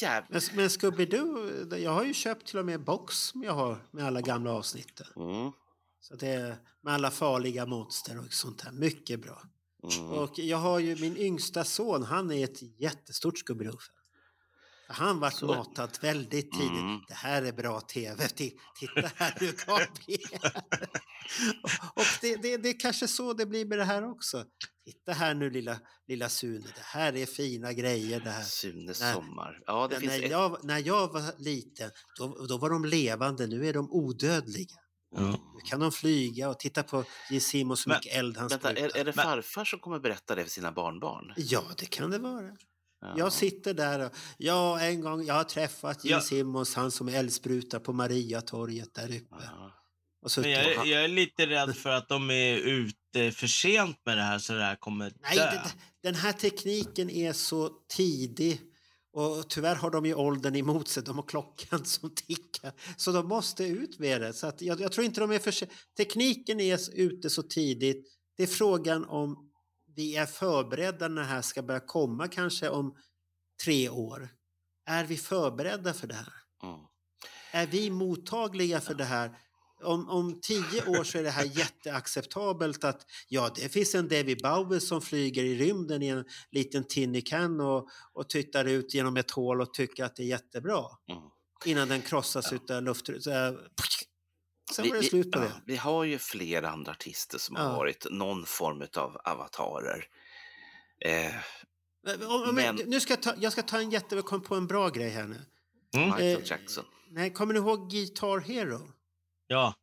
Jävlar! Men, men Scooby-Doo, jag har ju köpt till och med box som jag har med alla gamla avsnitten. Mm, Så det är med alla farliga monster och sånt här. Mycket bra. mm. Och jag har ju min yngsta son, han är ett jättestort Scooby-Doo-fan. Han vart Så- matad väldigt tidigt. Mm. Det här är bra tv. Ti- Titta här nu Gabriel. Och det, det, det är kanske så det blir med det här också. Titta här nu lilla, lilla Sune. Det här är fina grejer det här. Sunes Nej. sommar. Ja, det finns när, ett... jag, när jag var liten, då, då var de levande. Nu är de odödliga. Mm. Nu kan de flyga och titta på J. Simon så Men- mycket eld han Vänta, är, är det farfar som kommer berätta det för sina barnbarn? Ja, det kan det vara. Ja. Jag sitter där och ja, en gång jag har träffat J. Ja. Simmons, han som eldsprutar på Mariatorget där uppe. Men jag, är- jag är lite rädd för att de är ute för sent med det här så det här kommer dö. Nej, det, den här tekniken är så tidig och tyvärr har de ju åldern emot sig. De har klockan som tickar. Så de måste ut med det. Så att jag, jag tror inte de är för Tekniken är ute så tidigt. Det är frågan om vi är förberedda när det här ska börja komma kanske om tre år. Är vi förberedda för det här? Mm. Är vi mottagliga för det här? Om, om tio år så är det här jätteacceptabelt att ja, det finns en David Bowie som flyger i rymden i en liten tinny can och, och tittar ut genom ett hål och tycker att det är jättebra. Mm. Innan den krossas utav luft... Så sen Vi, var det vi, slut på det. vi har ju flera andra artister som Ja. har varit någon form av avatarer. Eh, Om, om, men- Nu ska jag, ta, jag ska ta en jätte... Jag kom på en bra grej här nu. Mm. Michael Eh, Jackson. Nej, kommer ni ihåg Guitar Hero? Ja.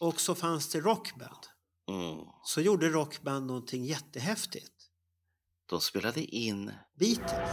Och så fanns det Rockband. Mm. Så gjorde Rockband någonting jättehäftigt. De spelade in Beatles.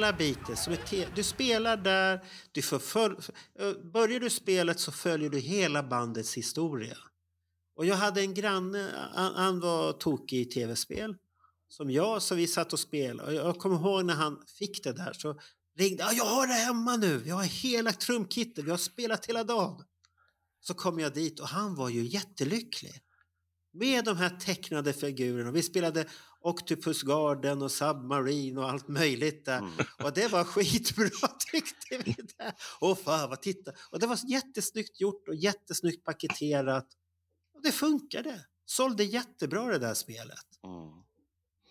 Hela biten. Som ett du spelar där, du eh, börjar du spelet så följer du hela bandets historia. Och jag hade en granne, han, han var tokig i tv-spel. Som jag, så vi satt och spelade. Och jag kommer ihåg när han fick det där så ringde jag har det hemma nu, jag har hela trumkittet, vi har spelat hela dagen. Så kom jag dit och han var ju jättelycklig. Med de här tecknade figurerna. Vi spelade Octopus Garden och Submarine och allt möjligt där. Mm. Och det var skitbra tyckte vi. Där. Och fan vad titta. Och det var jättesnyggt gjort och jättesnyggt paketerat. Och det funkade. Sålde jättebra det där spelet. Mm.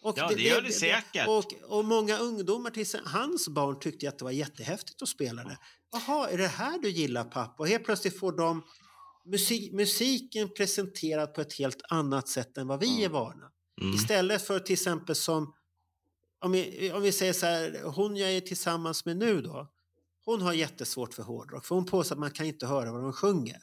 Och Ja, det gör det säkert. Och, och många ungdomar, till hans barn tyckte att det var jättehäftigt att spela det. Jaha, är det här du gillar pappa? Och helt plötsligt får de musik, musiken presenterad på ett helt annat sätt än vad vi är vana. Mm. Istället för till exempel som, om vi, om vi säger så här, hon jag är tillsammans med nu då. Hon har jättesvårt för hårdrock för hon påstår att man kan inte höra vad de sjunger.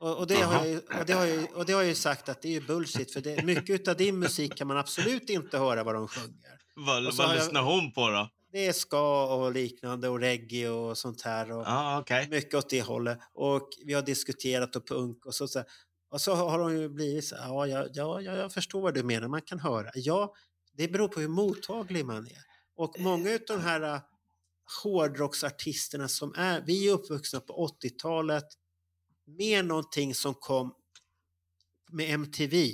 Och, och, det har jag, ju- och, det har jag, ju- och det har jag ju sagt att det är bullshit för det, mycket av din musik kan man absolut inte höra vad de sjunger. Vad, vad lyssnar hon på då? Det är ska och liknande och reggae och sånt här. Och Ja, okej. Mycket åt det hållet. Och vi har diskuterat och punk och så. så här. Och så har de ju blivit så här, ja, ja, ja, ja, jag förstår vad du menar, man kan höra. Ja, det beror på hur mottaglig man är. Och många av de här äh, hårdrocksartisterna som är, vi är uppvuxna på 80-talet med någonting som kom med MTV.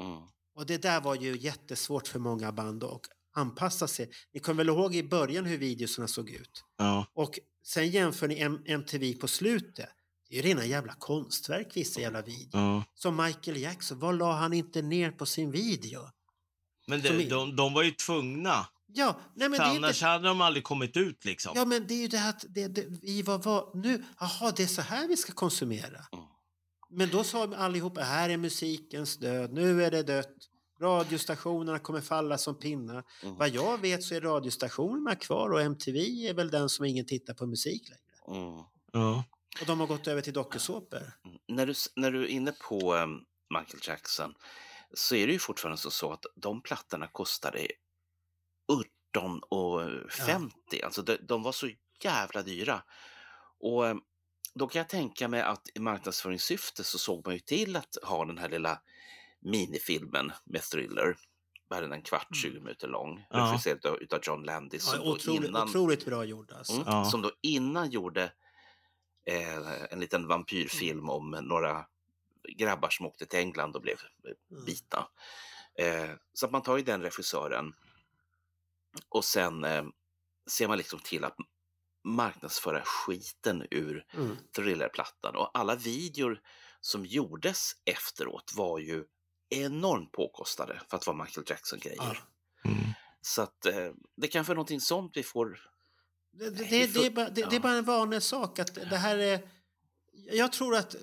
Mm. Och det där var ju jättesvårt för många band att anpassa sig. Ni kommer väl ihåg i början hur videorna såg ut? Ja. Och sen jämför ni M- MTV på slutet. Det är ju rena jävla konstverk vissa jävla videor. ja. Som Michael Jackson, vad la han inte ner på sin video? Men Som de, de, var ju tvungna. Ja, nej men För det annars inte... hade de aldrig kommit ut liksom. Ja men det är ju det att det, det, vi var, var nu, jaha det är så här vi ska konsumera. Mm. Men då sa allihopa, här är musikens död, nu är det dött. Radiostationerna kommer falla som pinnar. Mm. Vad jag vet så är radiostationerna kvar och MTV är väl den som ingen tittar på musik längre. Mm. Ja. Och de har gått över till dokusåpor. När, du, när du är inne på em, Michael Jackson så är det ju fortfarande så, så att de plattorna kostade 18 och 50. Alltså de, de var så jävla dyra. Och em, då kan jag tänka mig att i marknadsföringssyfte så såg man ju till att ha den här lilla minifilmen med thriller. Den, en kvart, 20 minuter lång. Ja. Regisserad av- utav John Landis. Ja, otroligt, innan- otroligt bra gjord alltså. Mm, Ja. Som då innan gjorde eh, en liten vampyrfilm om några grabbar som åkte till England och blev eh, Mm. bitna. Eh, så att man tar ju den regissören och sen eh, ser man liksom till att marknadsföra skiten ur Mm. thrillerplattan. Och alla videor som gjordes efteråt var ju enormt påkostade för att vara Michael Jackson-grejer. Ja. Mm. Så att eh, det kanske är någonting sånt vi får Det, det, det, det är bara, det, det är bara en vanlig sak att det här är... Jag tror att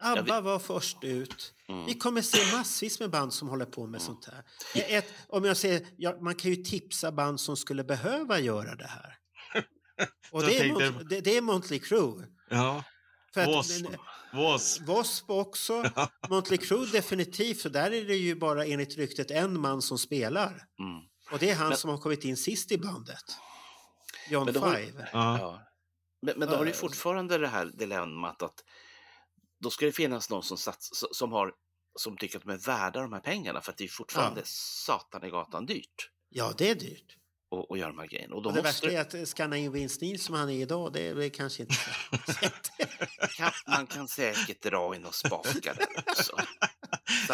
ABBA var först ut. Mm. Vi kommer se massvis med band som håller på med sånt här. Ett, om jag säger, ja, man kan ju tipsa band som skulle behöva göra det här. Och det är, tänkte- det, det är Motley Crue. Ja. Wasp. Också. Motley Crue definitivt, för där är det ju bara enligt ryktet en man som spelar. Mm. Och det är han Men- som har kommit in sist i bandet. John Men då har- Five. Ja. Ja. Men, men då har du ju Eh. fortfarande det här dilemmat att då ska det finnas någon som, sats, som, har, som tycker att de är värda de här pengarna för att det är fortfarande Ja. satan i gatan dyrt Ja, det är dyrt. att, att göra de här grejerna. Och då Och det måste värsta är att skanna in Vince Neil som han är idag, det är kanske inte så. kan, man kan säkert dra in och spaka där också.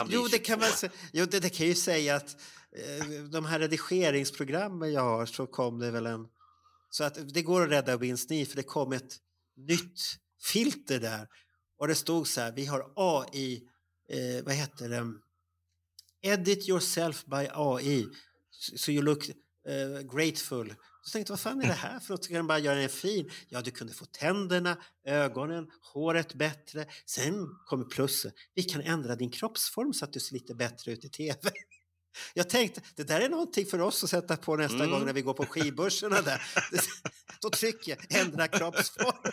Jo, det kan man 22. säga. Jo, det, det kan ju säga att eh, de här redigeringsprogrammen jag har så kom det väl en så att det går att rädda Win's för det kom ett nytt filter där. Och det stod så här, vi har AI, eh, vad heter det? Edit yourself by AI. So you look eh, grateful. Så tänkte jag, vad fan är det här för något? Ska den bara göra den fin? Ja, du kunde få tänderna, ögonen, håret bättre. Sen kommer plusset. Vi kan ändra din kroppsform så att du ser lite bättre ut i tv. Jag tänkte, det där är någonting för oss att sätta på nästa Mm. gång när vi går på skibörserna där. Då trycker jag ändra kroppsform.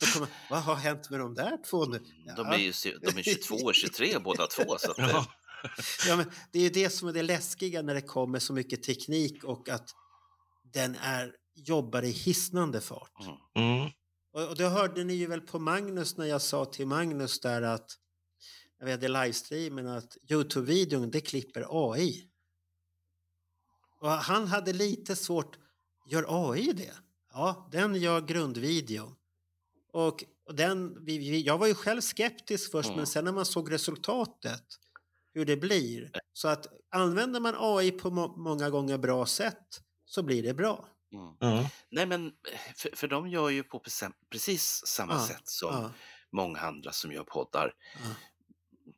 Då kommer, vad har hänt med de där två nu? De är ju de är 22 och 23 båda två. Så att, eh, Ja. Ja, men det är ju det som är det läskiga när det kommer så mycket teknik och att den är, jobbar i hisnande fart. Mm. Och, och det hörde ni ju väl på Magnus när jag sa till Magnus där att när vi hade livestreamen att Youtube-videon det klipper AI. Och han hade lite svårt, gör AI det? Ja, den gör grundvideon. Och, och den, vi, vi, jag var ju själv skeptisk först Mm. men sen när man såg resultatet hur det blir. Så att använder man AI på må, många gånger bra sätt så blir det bra. mm. Ja. Nej, men för, för de gör ju på precis- samma Ja, sätt som Ja, många andra som gör poddar.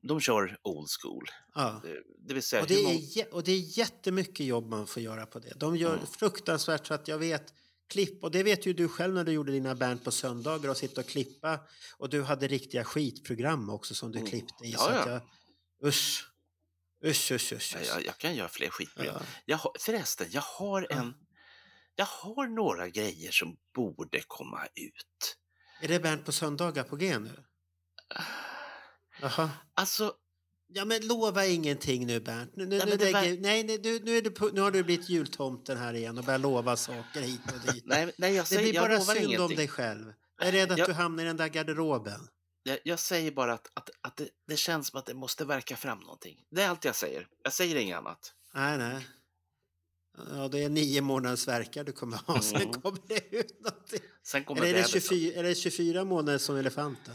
De kör old school. ja. Det vill säga, Och det, är, och det är jättemycket jobb man får göra på det. De gör Mm. fruktansvärt så att jag vet klipp och det vet ju du själv när du gjorde dina band på söndagar och sitta och klippa och du hade riktiga skitprogram också som du Mm. klippte i. Ja, så att ja. jag, usch, usch, usch, usch. Ja, jag, jag kan göra fler skitprogram. Ja. Jag förresten, jag har en... Jag har några grejer som borde komma ut. Är det band på söndagar på G nu? Jaha. Alltså, Ja men lova ingenting nu Bernt. Nu, nu, Nej, nu, det lägger, var- nej, nej, nu, nu, är du, nu har du blivit jultomten här igen och börjar lova saker hit och dit. nej, nej jag, Det säger, blir jag bara lovar synd om ingenting. dig själv. Jag är rädd att Jag- du hamnar i den där garderoben. Jag, jag säger bara att, att, att det, det känns som att det måste verka fram någonting. Det är allt jag säger. Jag säger inget annat. Nej, nej. Ja, det är nio månaders verkar du kommer ha, sen Mm. kommer det ut någonting. Sen kommer Eller är det, vädret. 24, är det 24 månader som elefanten?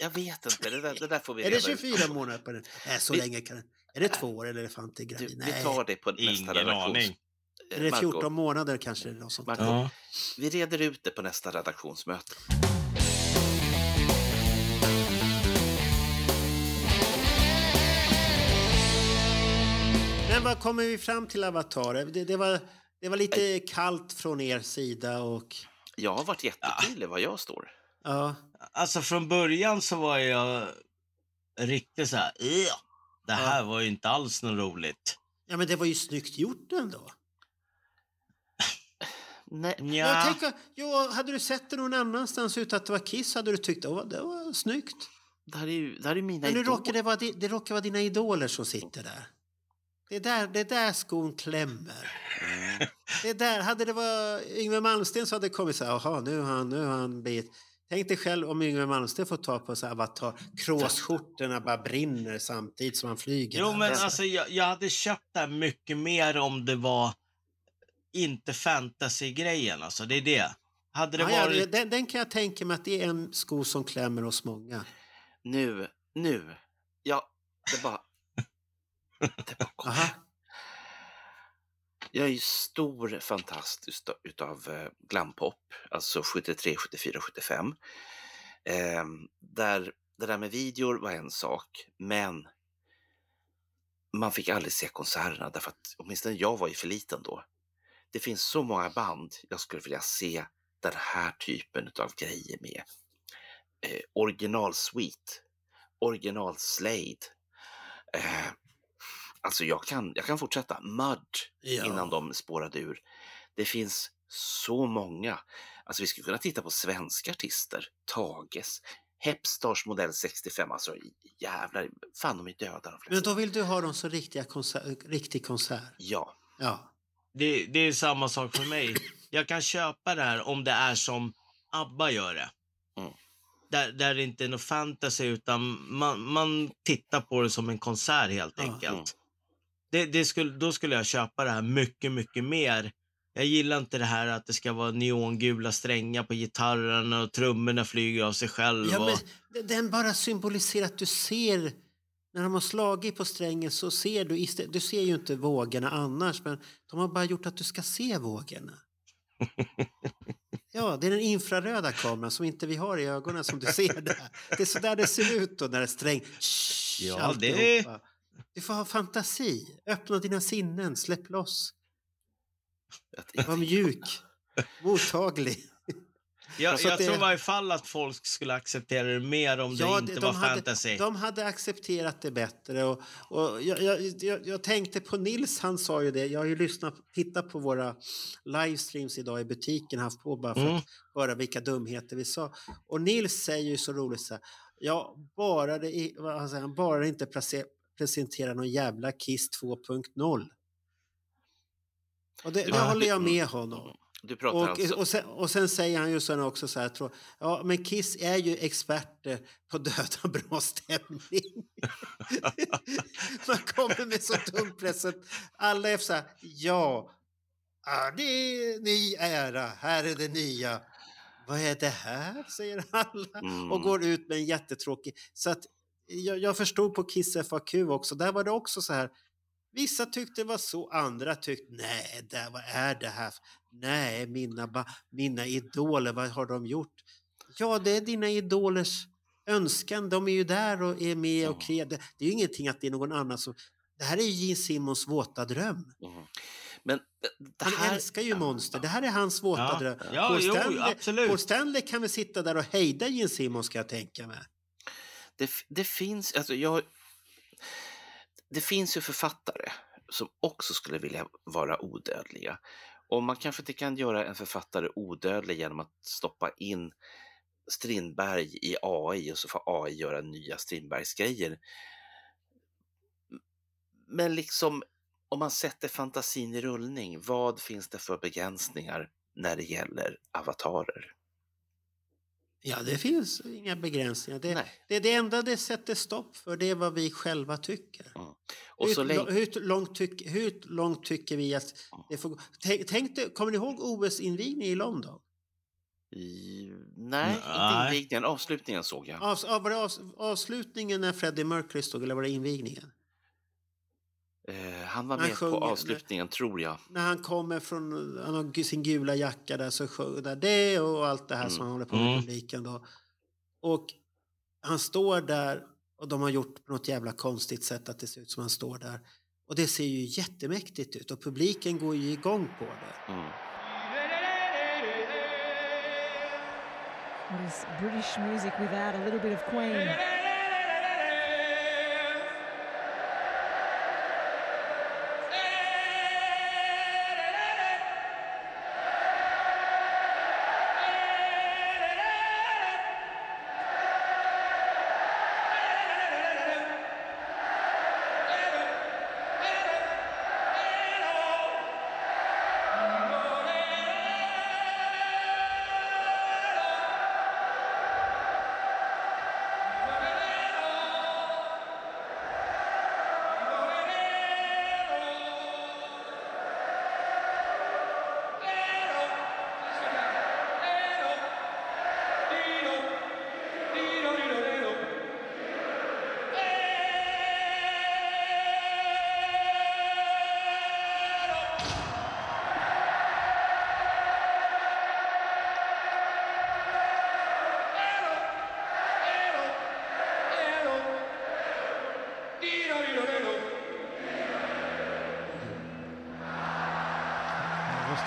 Jag vet inte, det där, det där får vi Är det reda ut. 24 månader på den? Nej, så Vi- länge kan den. Är det två år eller är Du, gravid? vi Nej. tar det på nästa Ingen redaktions... aning. Är det Marco, 14 månader kanske? Eller något sånt? Marco, Ja. Vi reder ut det på nästa redaktionsmöte. Men vad kommer vi fram till Avatar? Det, det, var, det var lite kallt från er sida och... Jag har varit jättetydlig var jag står. Ja, Alltså från början så var jag riktigt så här, "Ja, det här Ja. var ju inte alls något roligt. ja men det var ju snyggt gjort ändå. Nej, Jag Ja, tänker, jo, hade du sett det någon annanstans ut att det var Kiss hade du tyckt att det var snyggt. det här är ju det här är mina Men nu råkar det, vara, det råkar vara dina idoler som sitter där. Det är där, det är där skon klämmer. Mm. Det är där, hade det varit Yngwie Malmsteen så hade det kommit så här, jaha nu har han, nu har han blivit... Tänk dig själv om Yngwie Malmsteen får ta på sig avatar, kråsskjortorna bara brinner samtidigt som han flyger. jo men Alltså, alltså jag, jag hade köpt det här mycket mer om det var inte fantasy-grejen alltså, det är det. Hade det ja, ja, varit... den, den kan jag tänka mig att det är en sko som klämmer hos många. Nu, nu. Ja, det bara... Det bara kom. Aha. Jag är ju stor fantast utav, eh, glampop, alltså 73, 74, 75. Eh, där det där med videor var en sak, men man fick aldrig se konserterna därför att åtminstone jag var ju för liten då. Det finns så många band jag skulle vilja se den här typen av grejer med. Eh, original Sweet, original Slade. Eh, alltså jag kan, jag kan fortsätta. Mud Ja. innan de spårade ur. Det finns så många. Alltså vi skulle kunna titta på svenska artister. Tages, Hepstars modell 65. Alltså jävlar, fan de är döda de Men flesta. då vill du ha dem som riktiga konser- riktig konsert? Ja, Ja. Det, det är samma sak för mig. Jag kan köpa det här om det är som ABBA gör det. Mm. Där, där det inte är något fantasy utan man, man tittar på det som en konsert helt enkelt. Mm. Det, det skulle, då skulle jag köpa det här mycket, mycket mer. Jag gillar inte det här att det ska vara neongula strängar på gitarrerna och trummorna flyger av sig själv. Ja, och, men den bara symboliserar att du ser när de har slagit på strängen så ser du, du ser ju inte vågorna annars, men de har bara gjort att du ska se vågorna. Ja, det är den infraröda kameran som inte vi har i ögonen som du ser där. Det är så där det ser ut då när det är sträng. Shh, Ja, det- alltihopa. Du får ha fantasi. Öppna dina sinnen. Släpp loss. Var mjuk. Mottaglig. Jag, jag det- tror i varje fall att folk skulle acceptera det mer om det inte var fantasy. hade, de hade accepterat det bättre. Och, och jag, jag, jag, tänkte på Nils, han sa ju det. Jag har ju lyssnat, tittat på våra livestreams idag i butiken, haft på bara för Mm. att höra vilka dumheter vi sa. Och Nils säger ju så roligt så här, ja, bara det, han, bara det inte place, presentera någon jävla Kiss 2.0. Och det, det håller jag med honom. Du pratar Och, alltså... och, sen, och sen säger han ju sen också så här, tror, ja men Kiss är ju experter på döda bra stämning. Man kommer med så dum present. Alla är så här, ja, ja, det är ny era, här är det nya. Vad är det här, säger alla Mm. och går ut med en jättetråkig. Så att jag, jag förstod på Kiss FAQ också, där var det också så här. Vissa tyckte det var så, andra tyckte nej, det, vad är det här? Nej, mina, mina idoler, vad har de gjort? Ja, det är dina idolers önskan. De är ju där och är med och kreerar. Det, det är ju ingenting att det är någon annan som... Det här är ju Gene Simmons våta dröm. Mm. Men eh, det Han här... älskar ju Monster. Det här är hans våta Ja. dröm. Ja, Paul, jo, Stanley, absolut. Paul Stanley kan väl sitta där och hejda Gene Simmons, ska jag tänka mig det, det finns, alltså jag, det finns ju författare som också skulle vilja vara odödliga. Och man kanske inte kan göra en författare odödlig genom att stoppa in Strindberg i AI och så får AI göra nya Strindbergsgrejer. Men liksom om man sätter fantasin i rullning, vad finns det för begränsningar när det gäller avatarer? Ja, det finns inga begränsningar. Det, Nej. det, det enda det sätter stopp för det är vad vi själva tycker. Och så hur, länge... hur, långt tyck, hur långt tycker vi att det får gå? Tänk, tänk kommer ni ihåg OS-invigningen i London? I... Nej, inte Nej. invigningen, avslutningen såg jag. Av, av, var det avslutningen när Freddie Mercury stod eller var det invigningen? Eh, han var Han med sjunger- på avslutningen, tror jag. När han kommer från han har sin gula jacka där så sjunger där det och allt det här som han håller på med Mm. publiken då. Och han står där och de har gjort på något jävla konstigt sätt att det ser ut som han står där. Och det ser ju jättemäktigt ut och publiken går ju igång på det. Mm. What is British music without a little bit of Queen?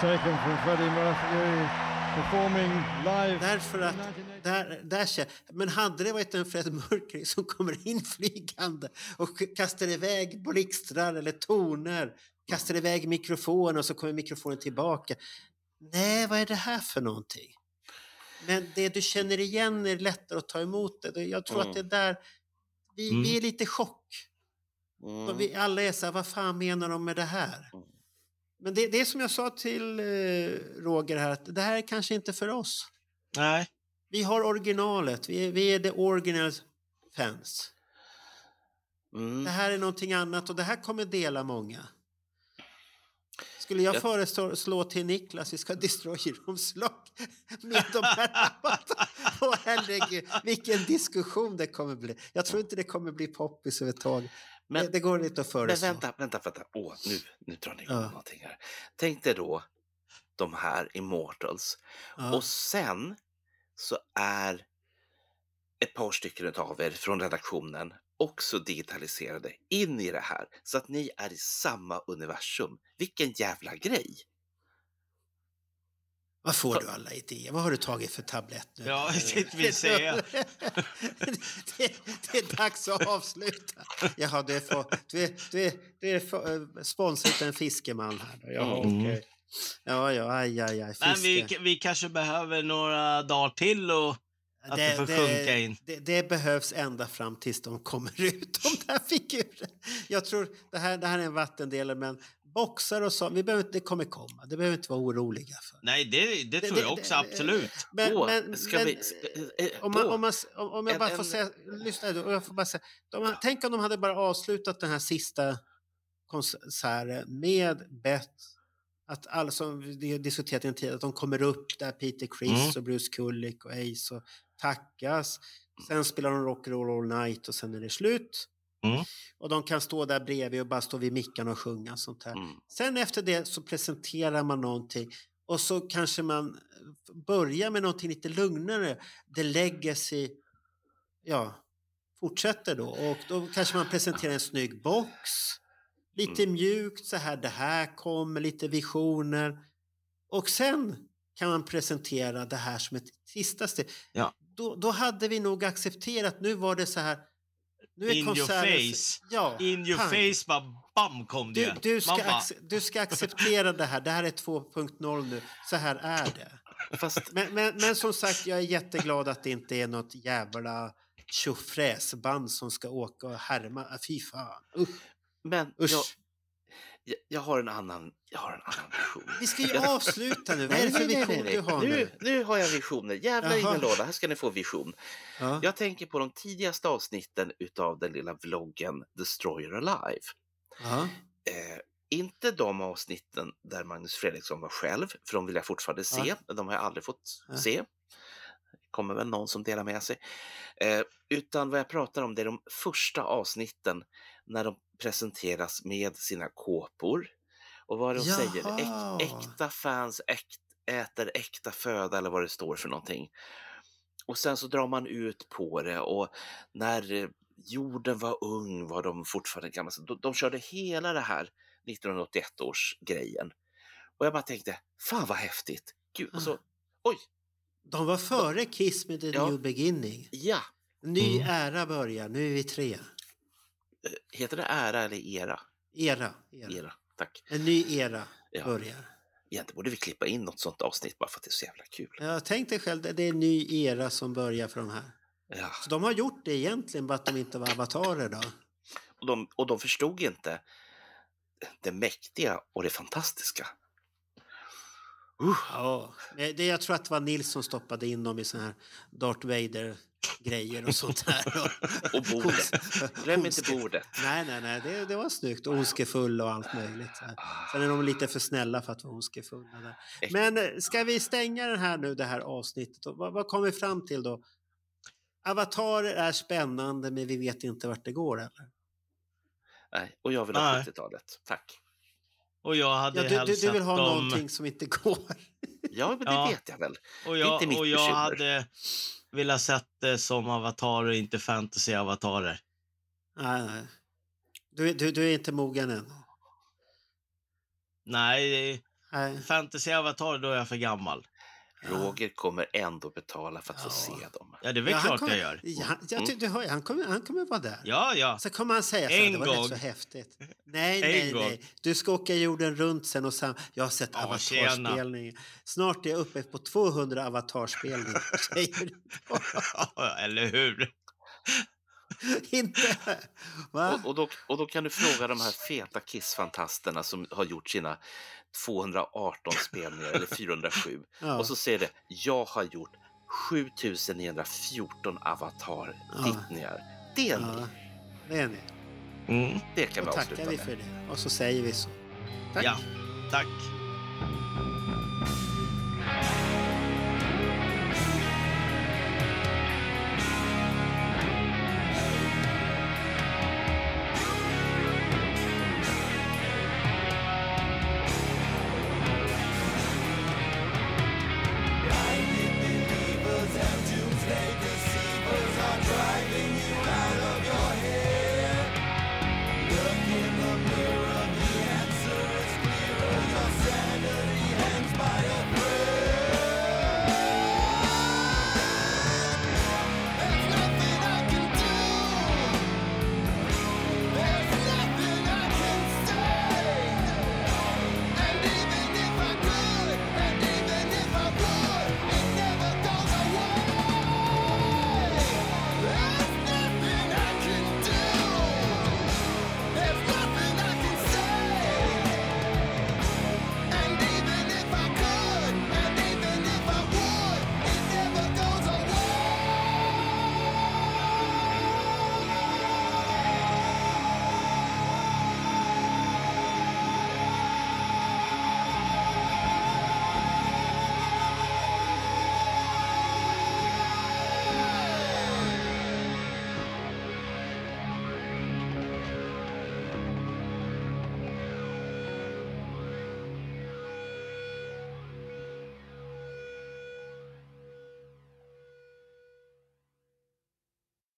Taken from Freddie Mercury performing live. Därför att där, där känner, men hade det varit en Fred Mercury som kommer in flygande och kastar iväg blixtrar eller toner, kastar iväg mikrofonen och så kommer mikrofonen tillbaka. Nej, vad är det här för någonting? Men det du känner igen är lättare att ta emot det. Jag tror Mm. att det är där, vi, Mm. vi är lite chock. Mm. Och vi alla är så här, vad fan menar de med det här? Men det, det är som jag sa till eh, Roger här, att det här är kanske inte för oss. Nej. Vi har originalet, vi är, vi är the original fans. Mm. Det här är någonting annat och det här kommer dela många. Skulle jag Jag- föreslå till Niklas, vi ska destroy-omslag med de här Åh herregud, vilken diskussion det kommer bli. Jag tror inte det kommer bli poppis överhuvudtaget. Men- det, det går inte att Men föreslå. vänta, vänta, vänta. Åh, nu, nu drar ni igång Ja. någonting här. Tänk dig då de här Immortals. Ja. Och sen så är ett par stycken av er från redaktionen också digitaliserade in i det här så att ni är i samma universum. Vilken jävla grej! Vad får du alla idéer? Vad har du tagit för tablett nu? Ja, jag tänkte vi säga. det, det är dags att avsluta. Jaha, du är, för, du är, du är, du är sponsrat en fiskeman här. Jaha, Mm. okej. Ja, ja, aj, aj, aj. Fiske. Men vi, vi kanske behöver några dagar till och att det, får sjunka in. Det, det behövs ända fram tills de kommer ut, de där figurerna. Jag tror det här, det här är en vattendelare, men boxar och så, vi behöver, inte- det kommer komma. Det behöver inte vara oroliga för. Nej, det, det tror det- jag också, det- absolut. Men, Åh, men, ska men, vi- ska- eh, om, man, om, man, om, jag bara en- får säga, lyssna jag får bara säga, de, tänk om de hade bara avslutat den här sista konserten med bett att alla som vi diskuterat i en tid, att de kommer upp där, Peter Criss Mm. och Bruce Kulick och Ace och tackas. Sen spelar de Rock'n'Roll All Night och sen är det slut. Mm. Och de kan stå där bredvid och bara stå vid mickarna och sjunga sånt här. Mm. Sen efter det så presenterar man någonting och så kanske man börjar med någonting lite lugnare. The Legacy, ja, fortsätter då. Och då kanske man presenterar en snygg box. Lite mjukt så här, det här kommer, lite visioner. Och sen kan man presentera det här som ett sista steg. Ja. Då, då hade vi nog accepterat, nu var det så här. Nu är In your konserten- face. Ja, In your pang. face, bara bam kom det. Du, du, ska bara, du ska acceptera det här. Det här är 2.0 nu. Så här är det. Fast Men, men, men som sagt, jag är jätteglad att det inte är något jävla tjofräsband som ska åka och härma. Fy fan. Usch. Men Usch. jag, jag har en annan, jag har en annan vision. Vi ska ju avsluta nu. Vad är det för vision du har nu, nu? nu har jag visioner. Jävlar i Jaha. min låda, här ska ni få vision. Ja. Jag tänker på de tidigaste avsnitten utav den lilla vloggen Destroyer Alive. Ja. Eh, inte de avsnitten där Magnus Fredriksson var själv, för de vill jag fortfarande se. Ja. De har jag aldrig fått se. kommer väl någon som delar med sig. Eh, utan vad jag pratar om det är de första avsnitten när de presenteras med sina kåpor. Och vad de säger, äk, äkta fans äkt, äter äkta föda eller vad det står för någonting. Och sen så drar man ut på det och när eh, jorden var ung var de fortfarande gamla. Så De, de körde hela det här 1981 års grejen. Och jag bara tänkte, fan vad häftigt! Gud, och så, oj, De var före Kiss med The Ja. New Beginning. ja! Ny Mm. ära börjar. Nu är vi tre. Eh, Heter det ära eller era? Era. era. Era, tack. En ny era Ja. börjar. Egentligen borde vi klippa in något sånt avsnitt bara för att det är så jävla kul. Ja, tänk dig själv, det är en ny era som börjar för de här. Ja. Så de har gjort det egentligen, bara att de inte var avatarer då. Och, de, och de förstod inte det mäktiga och det fantastiska. Uh, Ja, det, jag tror att det var Nils som stoppade in dem i såna här Darth Vader-grejer och sånt där. och bordet. Glöm inte bordet. Nej, nej, nej, det, det var snyggt. Och Ondskefull och allt möjligt. Så här. Sen är de lite för snälla för att vara ondskefulla. Där. Men eh, ska vi stänga den här nu, det här avsnittet? Och vad, vad kommer vi fram till då? Avatarer är spännande, men vi vet inte vart det går. Eller? Nej, och jag vill ha Nej. 70-talet. Tack. Och jag hade Ja, du, du, helst du vill ha dem... någonting som inte går. Ja, men det Ja. vet jag väl. Och är jag, inte mitt och jag bekymmer. hade velat sett det som avatarer, inte fantasy-avatarer. Nej, nej. Du, du, du är inte mogen än. Nej, Nej. fantasy-avatar, då är jag för gammal. Roger kommer ändå betala för att få se dem. Ja, det är väl Ja, han klart kommer, jag gör. Ja, jag, ty- du hör, han, kommer, han kommer vara där. Ja, ja. Så kommer han säga så här, En det var gång. rätt så häftigt. Nej, En nej, gång. nej. Du ska åka jorden runt sen och sam- Jag har sett Ja, avatarspelningar. Snart är jag uppe på 200 avatarspelningar. säger du. Eller hur? Inte? Va? Och, och, då, och då kan du fråga de här feta Kiss-fantasterna som har gjort sina 218 spelningar, eller 407. Ja. Och så säger det, jag har gjort 7914 avatar-tittningar. Det är Ja, ni. det är ni. Mm, det kan vi tackar avsluta vi med. för det. Och så säger vi så. Tack. Ja, tack.